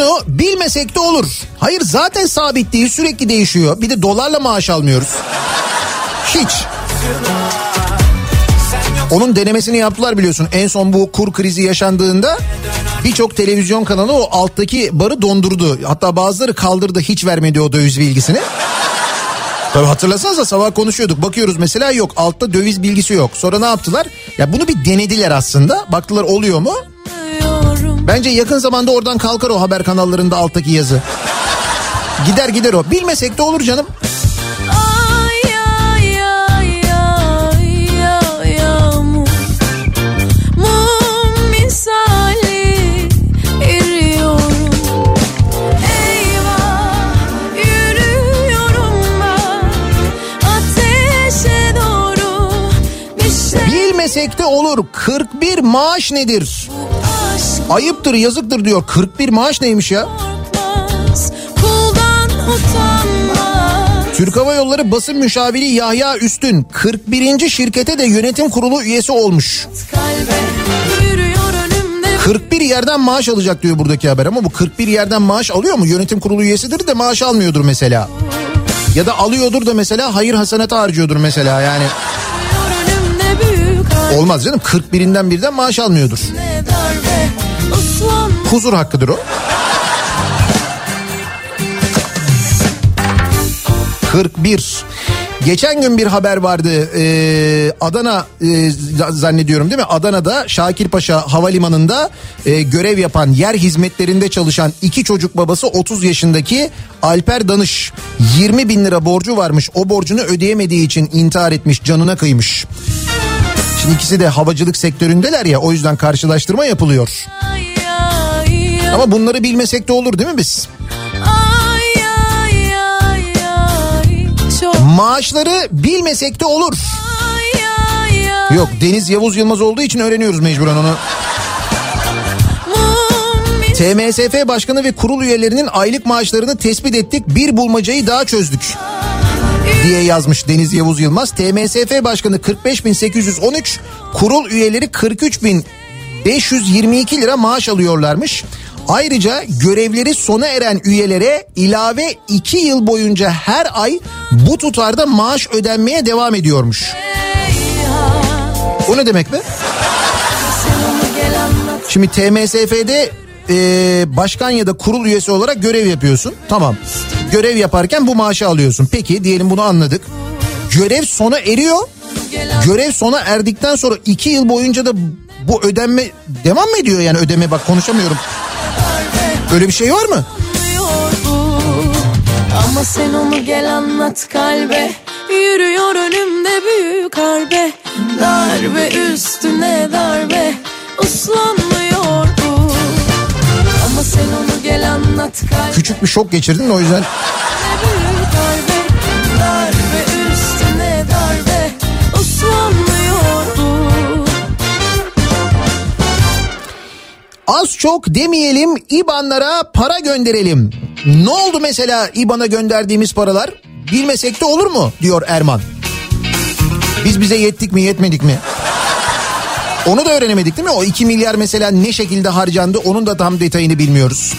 Kurunu bilmesek de olur. Hayır zaten sabit değil sürekli değişiyor. Bir de dolarla maaş almıyoruz. Hiç. Onun denemesini yaptılar biliyorsun. En son bu kur krizi yaşandığında birçok televizyon kanalı o alttaki barı dondurdu. Hatta bazıları kaldırdı hiç vermedi o döviz bilgisini. Tabii hatırlasanıza sabah konuşuyorduk. Bakıyoruz mesela yok altta döviz bilgisi yok. Sonra ne yaptılar? Ya bunu bir denediler aslında. Baktılar oluyor mu? Bence yakın zamanda oradan kalkar o haber kanallarında alttaki yazı. Gider gider o. Bilmesek de olur canım. Şey Bilmesek de olur. 41 maaş nedir? Ayıptır yazıktır diyor. 41 maaş neymiş ya? korkmaz Türk Hava Yolları basın müşaviri Yahya Üstün 41. şirkete de yönetim kurulu üyesi olmuş. Kalbe yürüyor önümde 41 yerden maaş alacak diyor buradaki haber ama bu 41 yerden maaş alıyor mu? Yönetim kurulu üyesidir de maaş almıyordur mesela. Ya da alıyordur da mesela hayır hasenata harcıyordur mesela yani. Olmaz canım 41'inden birden maaş almıyordur. darbe Huzur hakkıdır o. 41. Geçen gün bir haber vardı Ee, Adana e, zannediyorum değil mi? Adana'da Şakirpaşa Havalimanı'nda e, görev yapan yer hizmetlerinde çalışan iki çocuk babası 30 yaşındaki Alper Danış 20 bin lira borcu varmış. O borcunu ödeyemediği için intihar etmiş canına kıymış. Şimdi ikisi de havacılık sektöründeler ya o yüzden karşılaştırma yapılıyor. Ama bunları bilmesek de olur değil mi biz? Maaşları bilmesek de olur. Yok Deniz Yavuz Yılmaz olduğu için öğreniyoruz mecburen onu. TMSF Başkanı ve kurul üyelerinin aylık maaşlarını tespit ettik. Bir bulmacayı daha çözdük diye yazmış Deniz Yavuz Yılmaz. TMSF Başkanı 45.813, kurul üyeleri 43.522 lira maaş alıyorlarmış. Ayrıca görevleri sona eren üyelere ilave 2 yıl boyunca her ay bu tutarda maaş ödenmeye devam ediyormuş. O ne demek be? Şimdi TMSF'de e, başkan ya da kurul üyesi olarak görev yapıyorsun. Tamam. Görev yaparken bu maaşı alıyorsun. Peki diyelim bunu anladık. Görev sona eriyor. Görev sona erdikten sonra iki yıl boyunca da bu ödenme devam mı ediyor yani ödeme bak konuşamıyorum. Öyle bir şey var mı? Ama sen onu gel anlat kalbe Yürüyor önümde büyük harbe Darbe üstüne darbe Uslanmıyor Ama sen onu gel anlat kalbe Küçük bir şok geçirdin o yüzden darbe Darbe üstüne darbe Uslanmıyor bu Az çok demeyelim İBAN'lara para gönderelim. Ne oldu mesela İBAN'a gönderdiğimiz paralar? Bilmesek de olur mu diyor Erman. Biz bize yettik mi yetmedik mi? Onu da öğrenemedik değil mi? O 2 milyar mesela ne şekilde harcandı onun da tam detayını bilmiyoruz.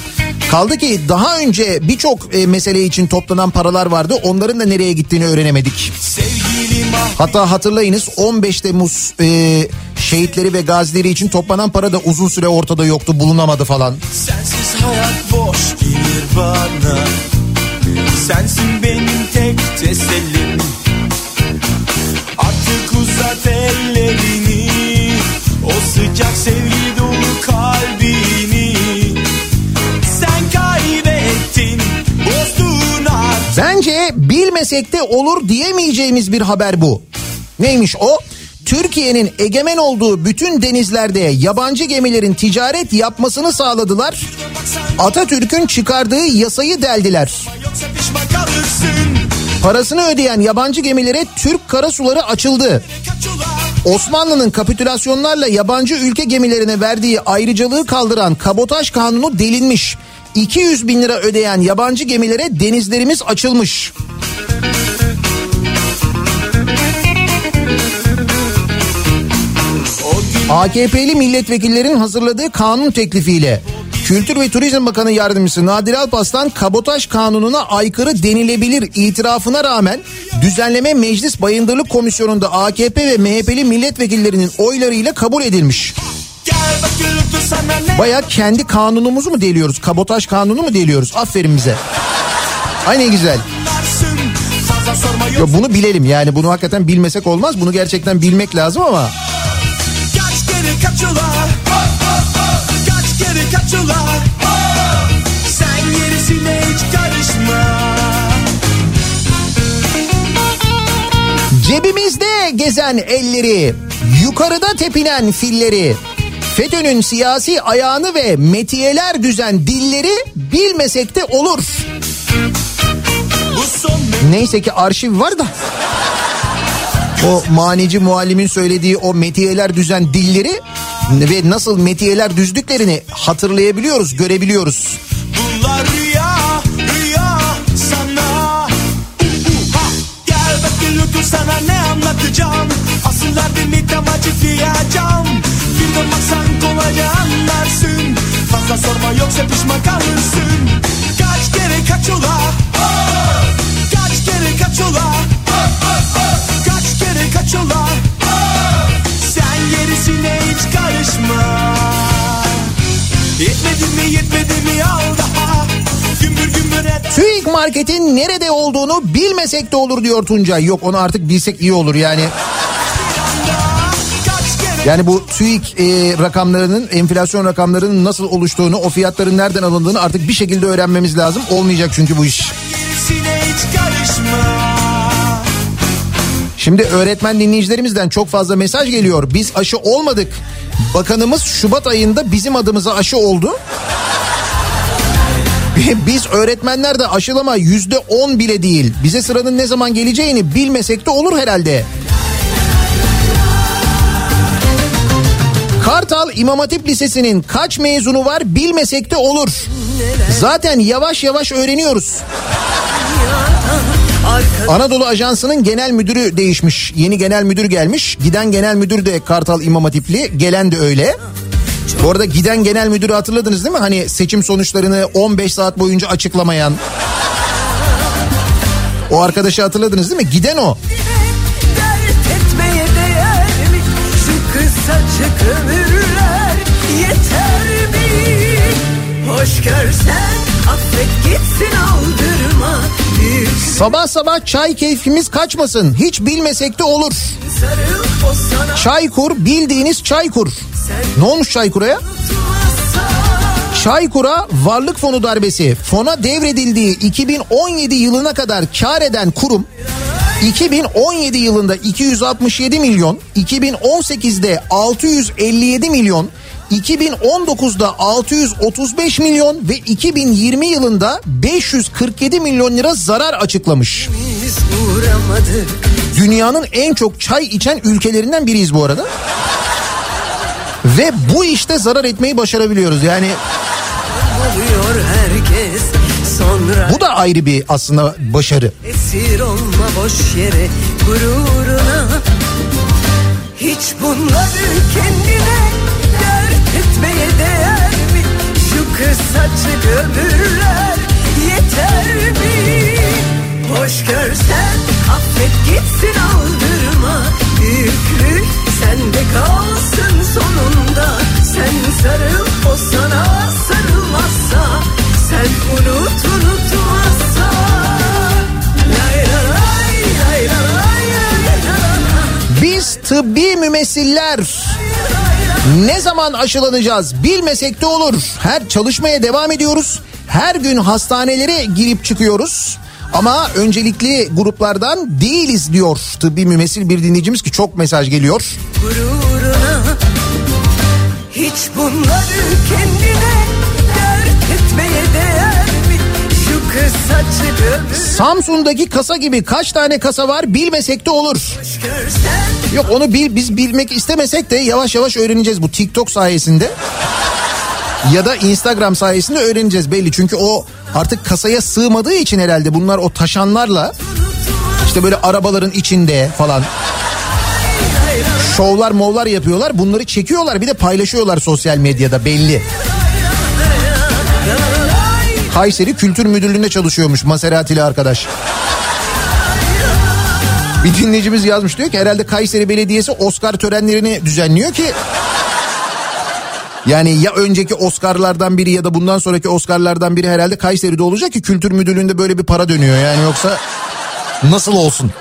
Kaldı ki daha önce birçok e, mesele için toplanan paralar vardı. Onların da nereye gittiğini öğrenemedik. Hatta hatırlayınız 15 Temmuz e, şehitleri ve gazileri için toplanan para da uzun süre ortada yoktu bulunamadı falan. Sensiz hayat boş gelir bana Sensin benim tek tesellim sıcak sevgi dolu kalbini Sen kaybettin bozdun artık Bence bilmesek de olur diyemeyeceğimiz bir haber bu. Neymiş o? Türkiye'nin egemen olduğu bütün denizlerde yabancı gemilerin ticaret yapmasını sağladılar. Atatürk'ün çıkardığı yasayı deldiler. Parasını ödeyen yabancı gemilere Türk karasuları açıldı. Osmanlı'nın kapitülasyonlarla yabancı ülke gemilerine verdiği ayrıcalığı kaldıran kabotaj kanunu delinmiş. 200 bin lira ödeyen yabancı gemilere denizlerimiz açılmış. AKP'li milletvekillerin hazırladığı kanun teklifiyle Kültür ve Turizm Bakanı Yardımcısı Nadir Alpaslan kabotaj kanununa aykırı denilebilir itirafına rağmen düzenleme Meclis Bayındırlık Komisyonu'nda AKP ve MHP'li milletvekillerinin oylarıyla kabul edilmiş. Baya kendi kanunumuzu mu deliyoruz? Kabotaj kanunu mu deliyoruz? Aferin bize. Ay ne güzel. Ya bunu bilelim yani bunu hakikaten bilmesek olmaz. Bunu gerçekten bilmek lazım ama Kaç kere kaç ula Kaç kere kaç ula Sen gerisine hiç karışma Cebimizde gezen elleri, yukarıda tepinen filleri, FETÖ'nün siyasi ayağını ve metiyeler düzen dilleri bilmesek de olur. Neyse ki arşiv var da. O manici muallimin söylediği o metiyeler düzen dilleri ve nasıl metiyeler düzdüklerini hatırlayabiliyoruz, görebiliyoruz. Bunlar rüya, rüya sana. Ha, Gel bak sana ne anlatacağım. Asıl derdimi tam açıklayacağım. Bilmem baksan kolayca anlarsın. Fazla sorma yoksa pişman kalırsın. Kaç kere kaç ola. Kaç kere kaç ola. Marketin nerede olduğunu bilmesek de olur diyor Tuncay. Yok onu artık bilsek iyi olur yani. Yani bu TÜİK e, rakamlarının, enflasyon rakamlarının nasıl oluştuğunu, o fiyatların nereden alındığını artık bir şekilde öğrenmemiz lazım. Olmayacak çünkü bu iş. Şimdi öğretmen dinleyicilerimizden çok fazla mesaj geliyor. Biz aşı olmadık. Bakanımız Şubat ayında bizim adımıza aşı oldu. Biz öğretmenler de aşılama yüzde on bile değil. Bize sıranın ne zaman geleceğini bilmesek de olur herhalde. Kartal İmam Hatip Lisesi'nin kaç mezunu var bilmesek de olur. Zaten yavaş yavaş öğreniyoruz. Anadolu Ajansı'nın genel müdürü değişmiş. Yeni genel müdür gelmiş. Giden genel müdür de Kartal İmam Hatipli. Gelen de öyle. Bu arada giden genel müdürü hatırladınız değil mi? Hani seçim sonuçlarını 15 saat boyunca açıklamayan. O arkadaşı hatırladınız değil mi? Giden o. Hoş görsen affet gitsin aldırma. Sabah sabah çay keyfimiz kaçmasın. Hiç bilmesek de olur. Çaykur bildiğiniz Çaykur. Ne olmuş Çaykur'a ya? Çaykur'a varlık fonu darbesi fona devredildiği 2017 yılına kadar kar eden kurum 2017 yılında 267 milyon, 2018'de 657 milyon, 2019'da 635 milyon ve 2020 yılında 547 milyon lira zarar açıklamış. Dünyanın en çok çay içen ülkelerinden biriyiz bu arada. Ve bu işte zarar etmeyi başarabiliyoruz. Yani herkes Sonra bu da ayrı bir aslında başarı. esir olma boş yere gururuna Hiç bunları kendine dert etmeye değer mi? Şu kısacık ömürler yeter mi? Hoş görsen affet gitsin aldırma. Büyüklük sende kalsın sonunda. Sen sarıl o sana sarılmazsa. Sen unut unutmazsa. Biz tıbbi mümessiller ne zaman aşılanacağız bilmesek de olur. Her çalışmaya devam ediyoruz. Her gün hastanelere girip çıkıyoruz. Ama öncelikli gruplardan değiliz diyor tıbbi mümessil bir dinleyicimiz ki çok mesaj geliyor. gururuna Hiç bunları kendine dert etmeye değer Samsun'daki kasa gibi kaç tane kasa var bilmesek de olur. Yok onu bil, biz bilmek istemesek de yavaş yavaş öğreneceğiz bu TikTok sayesinde. Ya da Instagram sayesinde öğreneceğiz belli. Çünkü o artık kasaya sığmadığı için herhalde bunlar o taşanlarla işte böyle arabaların içinde falan şovlar movlar yapıyorlar. Bunları çekiyorlar bir de paylaşıyorlar sosyal medyada belli. Kayseri Kültür Müdürlüğü'nde çalışıyormuş Maserati'li arkadaş. Bir dinleyicimiz yazmış diyor ki herhalde Kayseri Belediyesi Oscar törenlerini düzenliyor ki yani ya önceki Oscar'lardan biri ya da bundan sonraki Oscar'lardan biri herhalde Kayseri'de olacak ki kültür müdürlüğünde böyle bir para dönüyor yani yoksa nasıl olsun?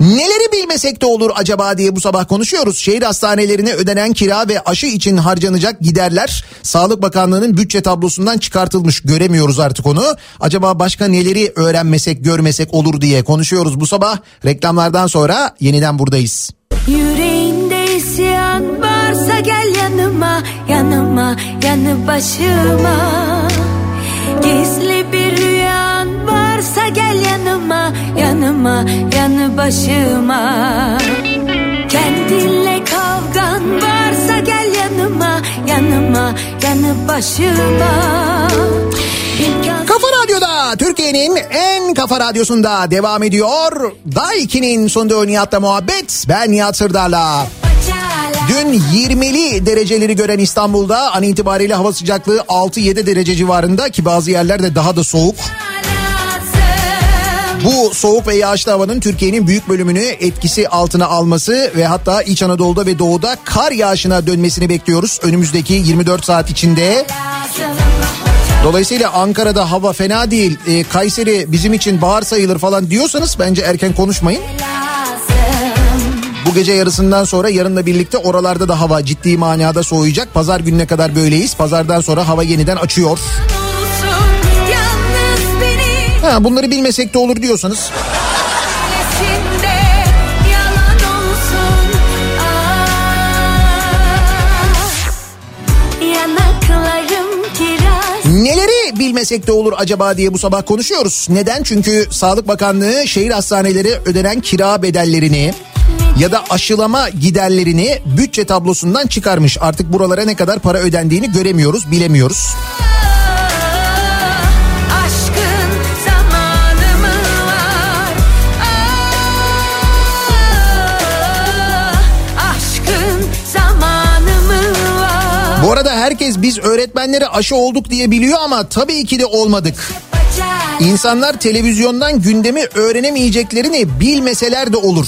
Neleri bilmesek de olur acaba diye bu sabah konuşuyoruz. Şehir hastanelerine ödenen kira ve aşı için harcanacak giderler Sağlık Bakanlığı'nın bütçe tablosundan çıkartılmış. Göremiyoruz artık onu. Acaba başka neleri öğrenmesek görmesek olur diye konuşuyoruz bu sabah. Reklamlardan sonra yeniden buradayız. Yüreğinde isyan varsa gel yanıma yanıma yanı başıma Gizli bir varsa gel yanıma yanıma yanı başıma Kendinle kavgan varsa gel yanıma yanıma yanı başıma Kafa Radyo'da Türkiye'nin en kafa radyosunda devam ediyor. Daiki'nin sonunda Nihat'la muhabbet. Ben Nihat Sırdar'la. Dün 20'li dereceleri gören İstanbul'da an itibariyle hava sıcaklığı 6-7 derece civarında ki bazı yerlerde daha da soğuk. Bu soğuk ve yağışlı havanın Türkiye'nin büyük bölümünü etkisi altına alması ve hatta İç Anadolu'da ve Doğu'da kar yağışına dönmesini bekliyoruz. Önümüzdeki 24 saat içinde. Dolayısıyla Ankara'da hava fena değil. Ee, Kayseri bizim için bahar sayılır falan diyorsanız bence erken konuşmayın. Bu gece yarısından sonra yarınla birlikte oralarda da hava ciddi manada soğuyacak. Pazar gününe kadar böyleyiz. Pazardan sonra hava yeniden açıyor. beni Ha, bunları bilmesek de olur diyorsanız ah Neleri bilmesek de olur acaba diye bu sabah konuşuyoruz. Neden? Çünkü Sağlık Bakanlığı şehir hastaneleri ödenen kira bedellerini ya da aşılama giderlerini bütçe tablosundan çıkarmış. Artık buralara ne kadar para ödendiğini göremiyoruz, bilemiyoruz. Biz öğretmenlere aşı olduk diye biliyor ama tabii ki de olmadık. İnsanlar televizyondan gündemi öğrenemeyeceklerini bilmeseler de olur.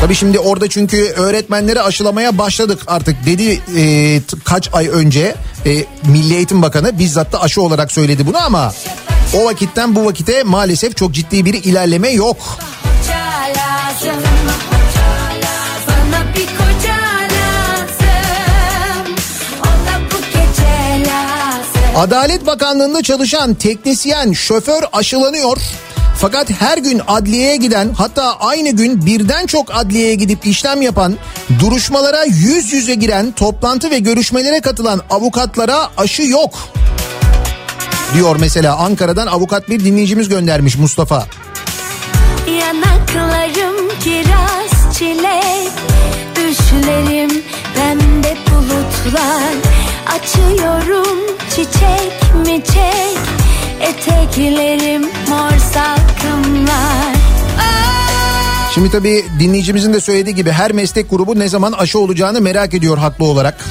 Tabii şimdi orada çünkü öğretmenleri aşılamaya başladık artık dedi e, kaç ay önce e, Milli Eğitim Bakanı bizzat da aşı olarak söyledi bunu ama o vakitten bu vakite maalesef çok ciddi bir ilerleme yok. Lazım Adalet Bakanlığı'nda çalışan teknisyen, şoför aşılanıyor. Fakat her gün adliyeye giden hatta aynı gün birden çok adliyeye gidip işlem yapan, duruşmalara yüz yüze giren, toplantı ve görüşmelere katılan avukatlara aşı yok. Diyor mesela Ankara'dan avukat bir dinleyicimiz göndermiş Mustafa. Yanaklarım kiraz çilek Düşlerim pembe bulutlar Açıyorum çiçek mi çek Eteklerim mor salkımlar Şimdi tabii dinleyicimizin de söylediği gibi her meslek grubu ne zaman aşı olacağını merak ediyor haklı olarak.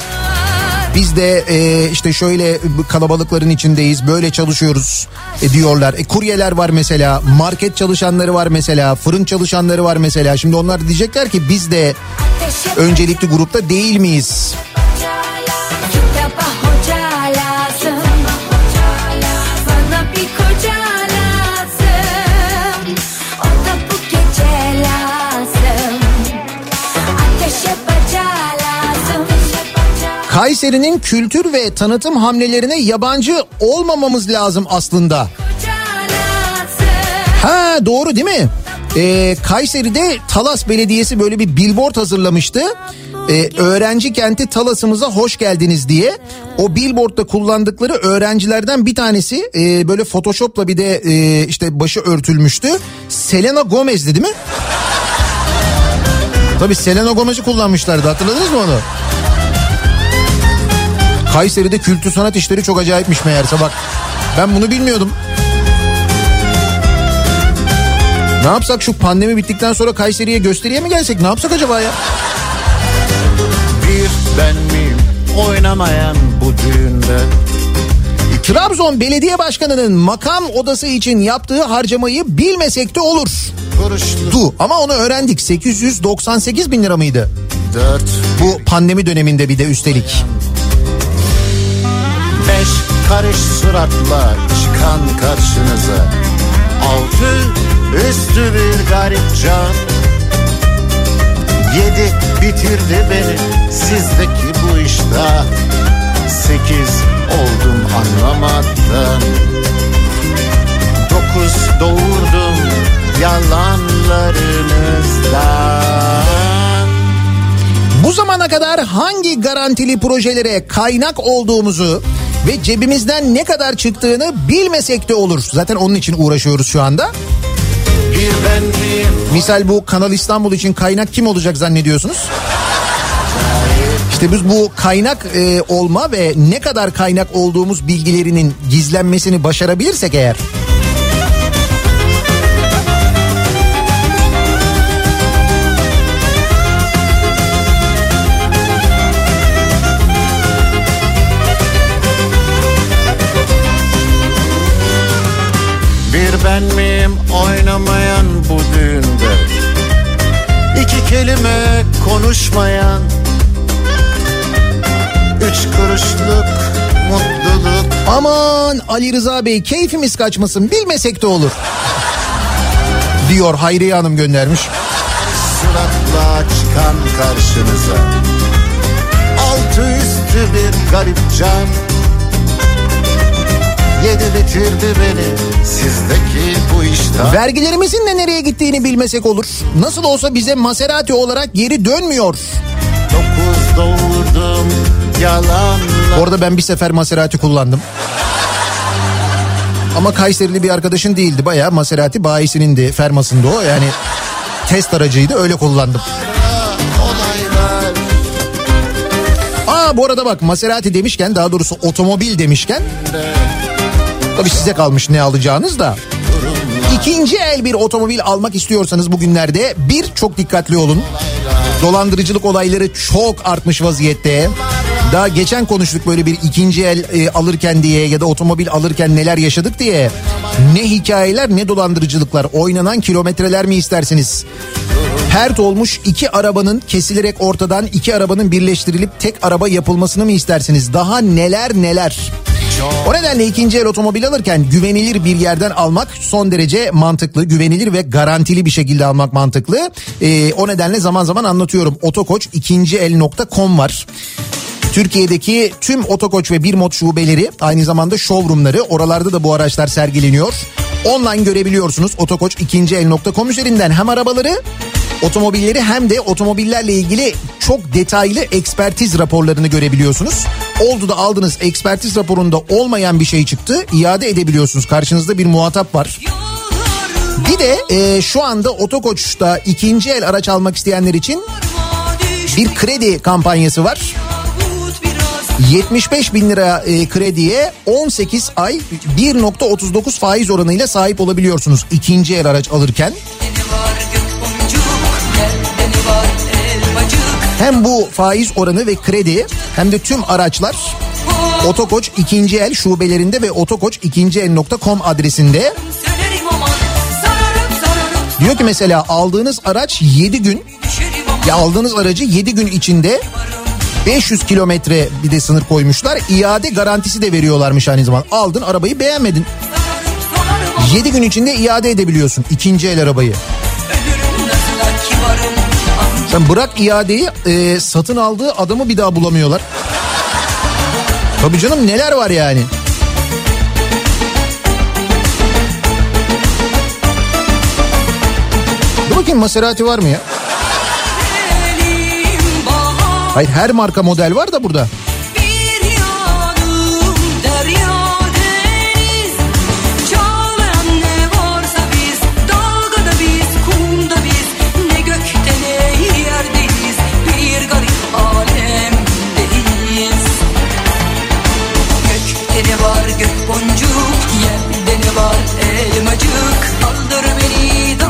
Biz de e, işte şöyle kalabalıkların içindeyiz, böyle çalışıyoruz e, diyorlar. E, kuryeler var mesela, market çalışanları var mesela, fırın çalışanları var mesela. Şimdi onlar diyecekler ki biz de öncelikli grupta değil miyiz? Kayseri'nin kültür ve tanıtım hamlelerine yabancı olmamamız lazım aslında. Ha doğru değil mi? Ee, Kayseri'de Talas Belediyesi böyle bir billboard hazırlamıştı. Ee, öğrenci kenti Talas'ımıza hoş geldiniz diye. O billboardda kullandıkları öğrencilerden bir tanesi e, böyle photoshopla bir de e, işte başı örtülmüştü. Selena Gomez'di değil mi? Tabii Selena Gomez'i kullanmışlardı hatırladınız mı onu? Kayseri'de kültür sanat işleri çok acayipmiş meğerse bak. Ben bunu bilmiyordum. Ne yapsak şu pandemi bittikten sonra Kayseri'ye gösteriye mi gelsek? Ne yapsak acaba ya? Bir ben miyim oynamayan bu düğünde Trabzon Belediye Başkanı'nın makam odası için yaptığı harcamayı bilmesek de olur. Du ama onu öğrendik. 898 bin lira mıydı? dört Bu pandemi döneminde bir de üstelik. Karış suratla çıkan karşınıza. Altı üstü bir garip can. Yedi bitirdi beni sizdeki bu işte Sekiz oldum anlamadan Dokuz doğurdum yalanlarınızdan. Bu zamana kadar hangi garantili projelere kaynak olduğumuzu ve cebimizden ne kadar çıktığını bilmesek de olur. Zaten onun için uğraşıyoruz şu anda. Misal bu Kanal İstanbul için kaynak kim olacak zannediyorsunuz? İşte biz bu kaynak e, olma ve ne kadar kaynak olduğumuz bilgilerinin gizlenmesini başarabilirsek eğer ben miyim oynamayan bu düğünde? İki kelime konuşmayan. Üç kuruşluk mutluluk. Aman Ali Rıza Bey keyfimiz kaçmasın bilmesek de olur. Diyor Hayriye Hanım göndermiş. Suratla çıkan karşınıza. Altı üstü bir garip can. Yedi bitirdi beni Vergilerimizin de nereye gittiğini bilmesek olur. Nasıl olsa bize Maserati olarak geri dönmüyor. Orada ben bir sefer Maserati kullandım. Ama Kayserili bir arkadaşın değildi. Bayağı Maserati bayisinin de fermasında o. Yani test aracıydı öyle kullandım. Aa bu arada bak Maserati demişken daha doğrusu otomobil demişken tabii size kalmış ne alacağınız da. İkinci el bir otomobil almak istiyorsanız bugünlerde bir çok dikkatli olun. Dolandırıcılık olayları çok artmış vaziyette. Daha geçen konuştuk böyle bir ikinci el e, alırken diye ya da otomobil alırken neler yaşadık diye. Ne hikayeler ne dolandırıcılıklar oynanan kilometreler mi istersiniz? Pert olmuş iki arabanın kesilerek ortadan iki arabanın birleştirilip tek araba yapılmasını mı istersiniz? Daha neler neler. O nedenle ikinci el otomobil alırken güvenilir bir yerden almak son derece mantıklı. Güvenilir ve garantili bir şekilde almak mantıklı. Ee, o nedenle zaman zaman anlatıyorum. Otokoç ikinci el.com var. Türkiye'deki tüm otokoç ve bir mod şubeleri aynı zamanda showroomları oralarda da bu araçlar sergileniyor. Online görebiliyorsunuz otokoç ikinci el.com üzerinden hem arabaları otomobilleri hem de otomobillerle ilgili çok detaylı ekspertiz raporlarını görebiliyorsunuz. Oldu da aldınız ekspertiz raporunda olmayan bir şey çıktı iade edebiliyorsunuz. Karşınızda bir muhatap var. Bir de e, şu anda Otokoç'ta ikinci el araç almak isteyenler için bir kredi kampanyası var. 75 bin lira e, krediye 18 ay 1.39 faiz oranıyla sahip olabiliyorsunuz ikinci el araç alırken. Hem bu faiz oranı ve kredi hem de tüm araçlar Otokoç ikinci el şubelerinde ve otokoç ikinci el.com adresinde. Diyor ki mesela aldığınız araç 7 gün ya aldığınız aracı 7 gün içinde 500 kilometre bir de sınır koymuşlar. İade garantisi de veriyorlarmış aynı zaman. Aldın arabayı beğenmedin. 7 gün içinde iade edebiliyorsun ikinci el arabayı. Sen bırak iadeyi e, satın aldığı adamı bir daha bulamıyorlar. Tabii canım neler var yani. Dur bakayım Maserati var mı ya? Hayır her marka model var da burada.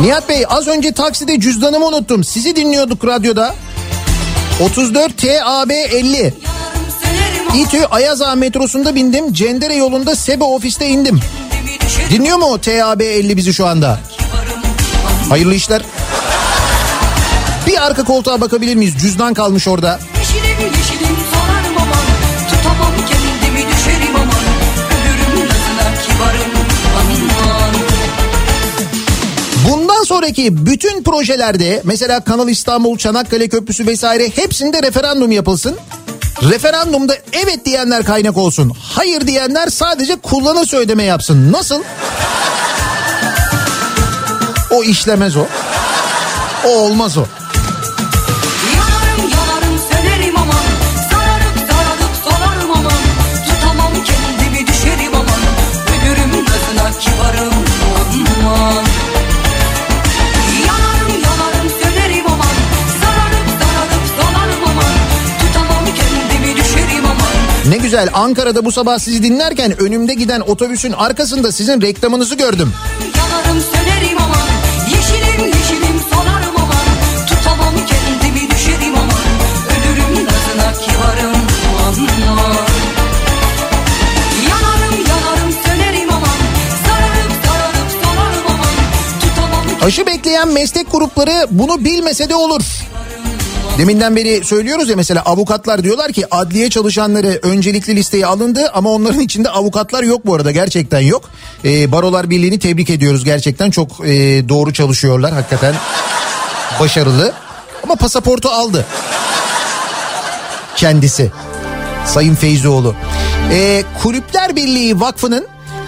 Nihat Bey az önce takside cüzdanımı unuttum. Sizi dinliyorduk radyoda. 34 TAB 50. İTÜ Ayaza metrosunda bindim. Cendere yolunda Sebe ofiste indim. Dinliyor mu TAB 50 bizi şu anda? Hayırlı işler. Bir arka koltuğa bakabilir miyiz? Cüzdan kalmış orada. Sonraki bütün projelerde mesela Kanal İstanbul, Çanakkale Köprüsü vesaire hepsinde referandum yapılsın. Referandumda evet diyenler kaynak olsun. Hayır diyenler sadece kullanırsa ödeme yapsın. Nasıl? O işlemez o. O olmaz o. güzel. Ankara'da bu sabah sizi dinlerken önümde giden otobüsün arkasında sizin reklamınızı gördüm. Yanarım sönerim aman Yeşilim yeşilim solarım aman. Tutamam kendimi düşerim aman. Ölürüm gazına kibarım aman Aşı bekleyen meslek grupları bunu bilmese de olur. Deminden beri söylüyoruz ya mesela avukatlar diyorlar ki adliye çalışanları öncelikli listeye alındı ama onların içinde avukatlar yok bu arada gerçekten yok. Ee, Barolar Birliği'ni tebrik ediyoruz gerçekten çok e, doğru çalışıyorlar hakikaten başarılı ama pasaportu aldı kendisi Sayın Feyzioğlu. Ee, Kulüpler Birliği Vakfı'nın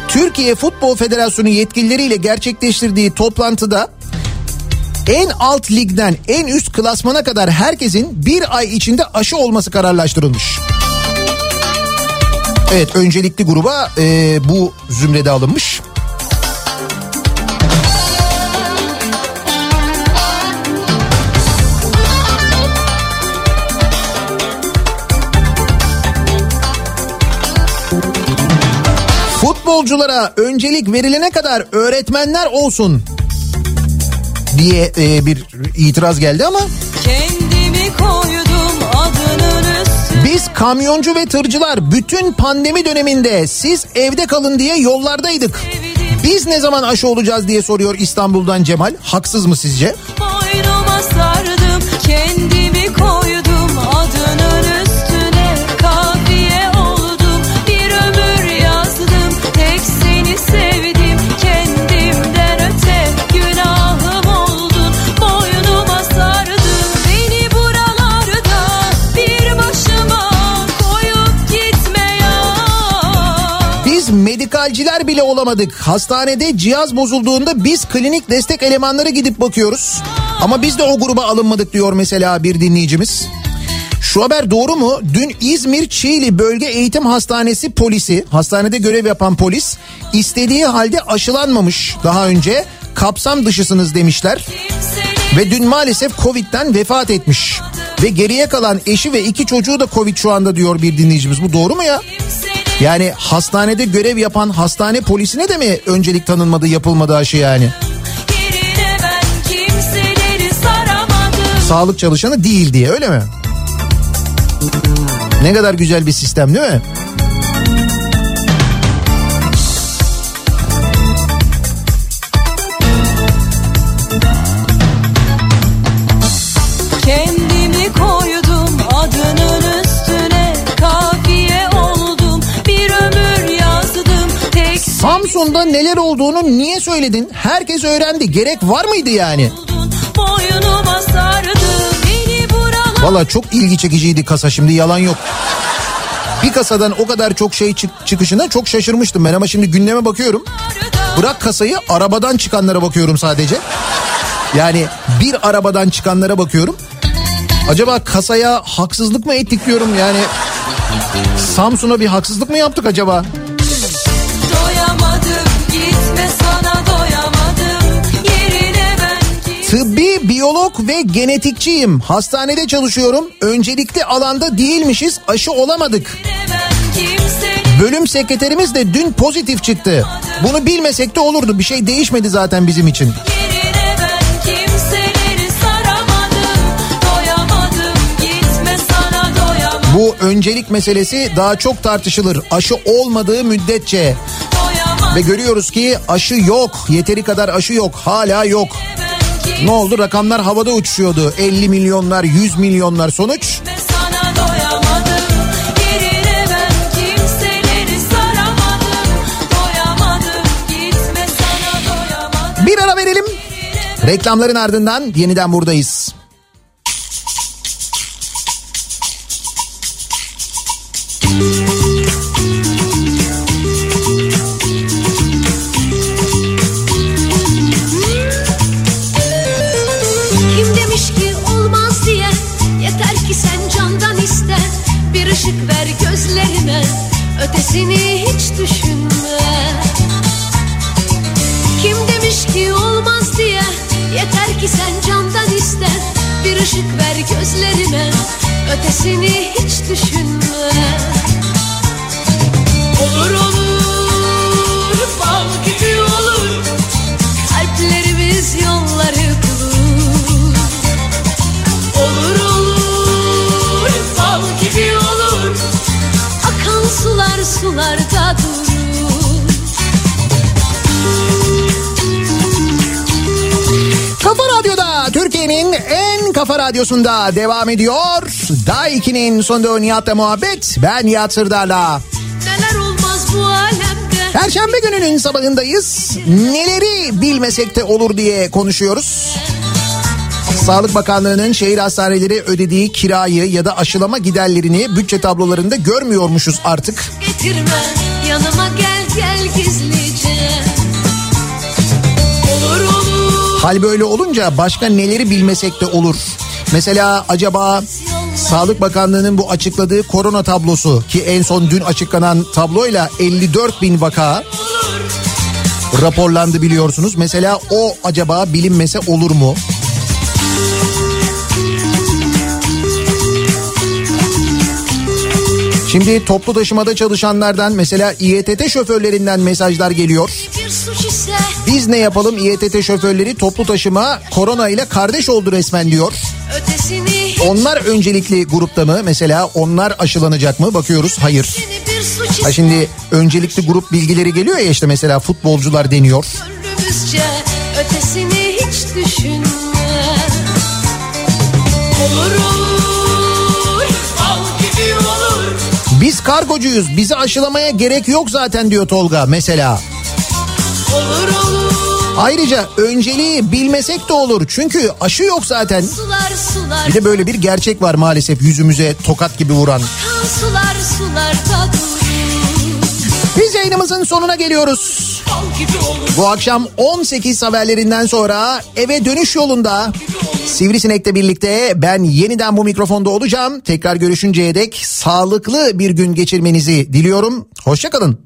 Türkiye Futbol Federasyonu yetkilileriyle gerçekleştirdiği toplantıda en alt ligden en üst klasmana kadar herkesin bir ay içinde aşı olması kararlaştırılmış. Evet öncelikli gruba e, bu zümrede alınmış. Futbolculara öncelik verilene kadar öğretmenler olsun diye e, bir itiraz geldi ama Kendimi koydum adının üstüne biz kamyoncu ve tırcılar bütün pandemi döneminde siz evde kalın diye yollardaydık. Biz ne zaman aşı olacağız diye soruyor İstanbul'dan Cemal. Haksız mı sizce? Boynuma Medikalciler bile olamadık. Hastanede cihaz bozulduğunda biz klinik destek elemanları gidip bakıyoruz. Ama biz de o gruba alınmadık diyor mesela bir dinleyicimiz. Şu haber doğru mu? Dün İzmir Çiğli Bölge Eğitim Hastanesi polisi, hastanede görev yapan polis istediği halde aşılanmamış daha önce. Kapsam dışısınız demişler. Ve dün maalesef Covid'den vefat etmiş. Ve geriye kalan eşi ve iki çocuğu da Covid şu anda diyor bir dinleyicimiz. Bu doğru mu ya? Yani hastanede görev yapan hastane polisine de mi öncelik tanınmadı yapılmadı aşı yani? Sağlık çalışanı değil diye öyle mi? Ne kadar güzel bir sistem değil mi? Samsun'da neler olduğunu niye söyledin? Herkes öğrendi. Gerek var mıydı yani? Valla çok ilgi çekiciydi kasa şimdi yalan yok. Bir kasadan o kadar çok şey çık- çıkışına çok şaşırmıştım ben ama şimdi gündeme bakıyorum. Bırak kasayı arabadan çıkanlara bakıyorum sadece. Yani bir arabadan çıkanlara bakıyorum. Acaba kasaya haksızlık mı ettik diyorum yani. Samsun'a bir haksızlık mı yaptık acaba? Tıbbi biyolog ve genetikçiyim. Hastanede çalışıyorum. Öncelikli alanda değilmişiz. Aşı olamadık. Bölüm sekreterimiz de dün pozitif çıktı. Bunu bilmesek de olurdu. Bir şey değişmedi zaten bizim için. Doyamadım doyamadım Bu öncelik meselesi daha çok tartışılır. Aşı olmadığı müddetçe. Ve görüyoruz ki aşı yok. Yeteri kadar aşı yok. Hala yok. Ne oldu? Rakamlar havada uçuşuyordu. 50 milyonlar, 100 milyonlar sonuç. Bir ara verelim. Reklamların ardından yeniden buradayız. Kim demiş ki olmaz diye? Yeter ki sen candan iste. Bir ışık ver gözlerime Ötesini hiç düşünme. Kim demiş ki olmaz diye? Yeter ki sen candan iste. Bir ışık ver gözlerime Ötesini hiç düşünme. Olur olur sularda durur Kafa Radyo'da Türkiye'nin en kafa radyosunda devam ediyor. Daha 2'nin sonunda Nihat'la muhabbet. Ben Nihat Sırdar'la. Neler olmaz bu alemde Perşembe gününün sabahındayız. Neleri bilmesek de olur diye konuşuyoruz. Sağlık Bakanlığı'nın şehir hastaneleri ödediği kirayı ya da aşılama giderlerini bütçe tablolarında görmüyormuşuz artık. Getirme yanıma gel gel gizlice Olur olur Hal böyle olunca başka neleri bilmesek de olur. Mesela acaba Sağlık Bakanlığı'nın bu açıkladığı korona tablosu ki en son dün açıklanan tabloyla 54 bin vaka raporlandı biliyorsunuz. Mesela o acaba bilinmese olur mu? Şimdi toplu taşımada çalışanlardan mesela İETT şoförlerinden mesajlar geliyor. Biz ne yapalım İETT şoförleri toplu taşıma korona ile kardeş oldu resmen diyor. Onlar öncelikli grupta mı? Mesela onlar aşılanacak mı? Bakıyoruz hayır. Ha şimdi öncelikli grup bilgileri geliyor ya işte mesela futbolcular deniyor. Ötesini hiç düşünme Olur Biz kargocuyuz bizi aşılamaya gerek yok zaten diyor Tolga mesela. Olur olur Ayrıca önceliği bilmesek de olur çünkü aşı yok zaten. Sular sular Bir de böyle bir gerçek var maalesef yüzümüze tokat gibi vuran. Sular durur Biz yayınımızın sonuna geliyoruz. Bu akşam 18 haberlerinden sonra eve dönüş yolunda Sivrisinek'le birlikte ben yeniden bu mikrofonda olacağım. Tekrar görüşünceye dek sağlıklı bir gün geçirmenizi diliyorum. Hoşçakalın.